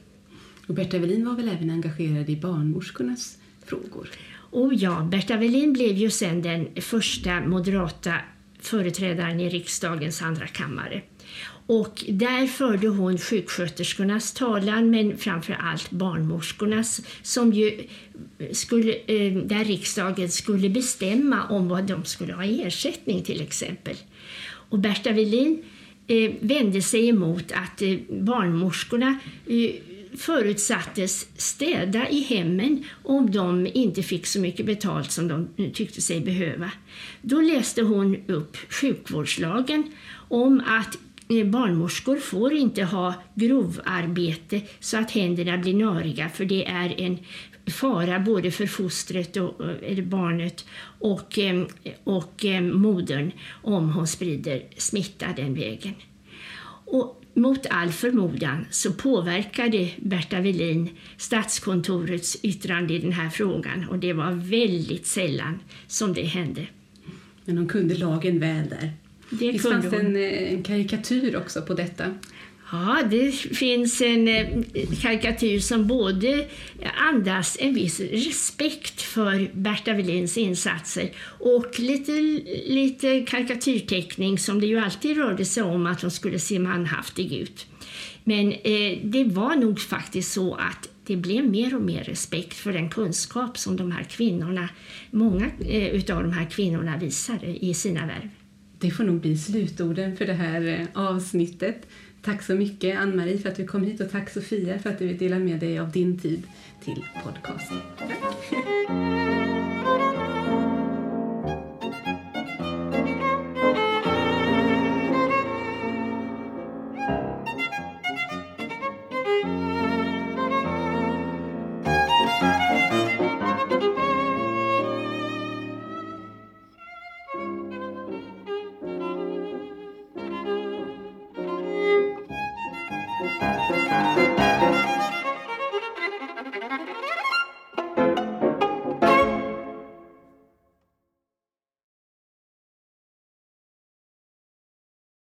Och Berta Velin var väl även engagerad i barnmorskornas frågor. Och ja, Berta Welin blev ju sen den första moderata företrädaren i riksdagens andra kammare. Och där förde hon sjuksköterskornas talan, men framför allt barnmorskornas, som ju skulle, eh, där riksdagen skulle bestämma om vad de skulle ha i ersättning till exempel. Och Berta Welin Eh, vände sig emot att eh, barnmorskorna eh, förutsattes städa i hemmen om de inte fick så mycket betalt som de eh, tyckte sig behöva. Då läste hon upp sjukvårdslagen om att barnmorskor får inte ha grovarbete så att händerna blir nariga, för det är en fara både för fostret och eller barnet och, eh, och eh, modern om hon sprider smitta den vägen. Och mot all förmodan så påverkade Berta Velin Statskontorets yttrande i den här frågan och det var väldigt sällan som det hände. Men hon kunde lagen väl där. Det Visst fanns det en, en karikatyr också på detta? Ja, det finns en eh, karikatyr som både andas en viss respekt för Berta Welins insatser och lite, lite karikatyrteckning som det ju alltid rörde sig om att hon skulle se manhaftig ut. Men eh, det var nog faktiskt så att det blev mer och mer respekt för den kunskap som de här kvinnorna, många eh, utav de här kvinnorna visade i sina värv. Det får nog bli slutorden för det här eh, avsnittet. Tack så mycket Ann-Marie för att du kom hit och tack Sofia för att du vill dela med dig av din tid till podcasten. Tack. *laughs*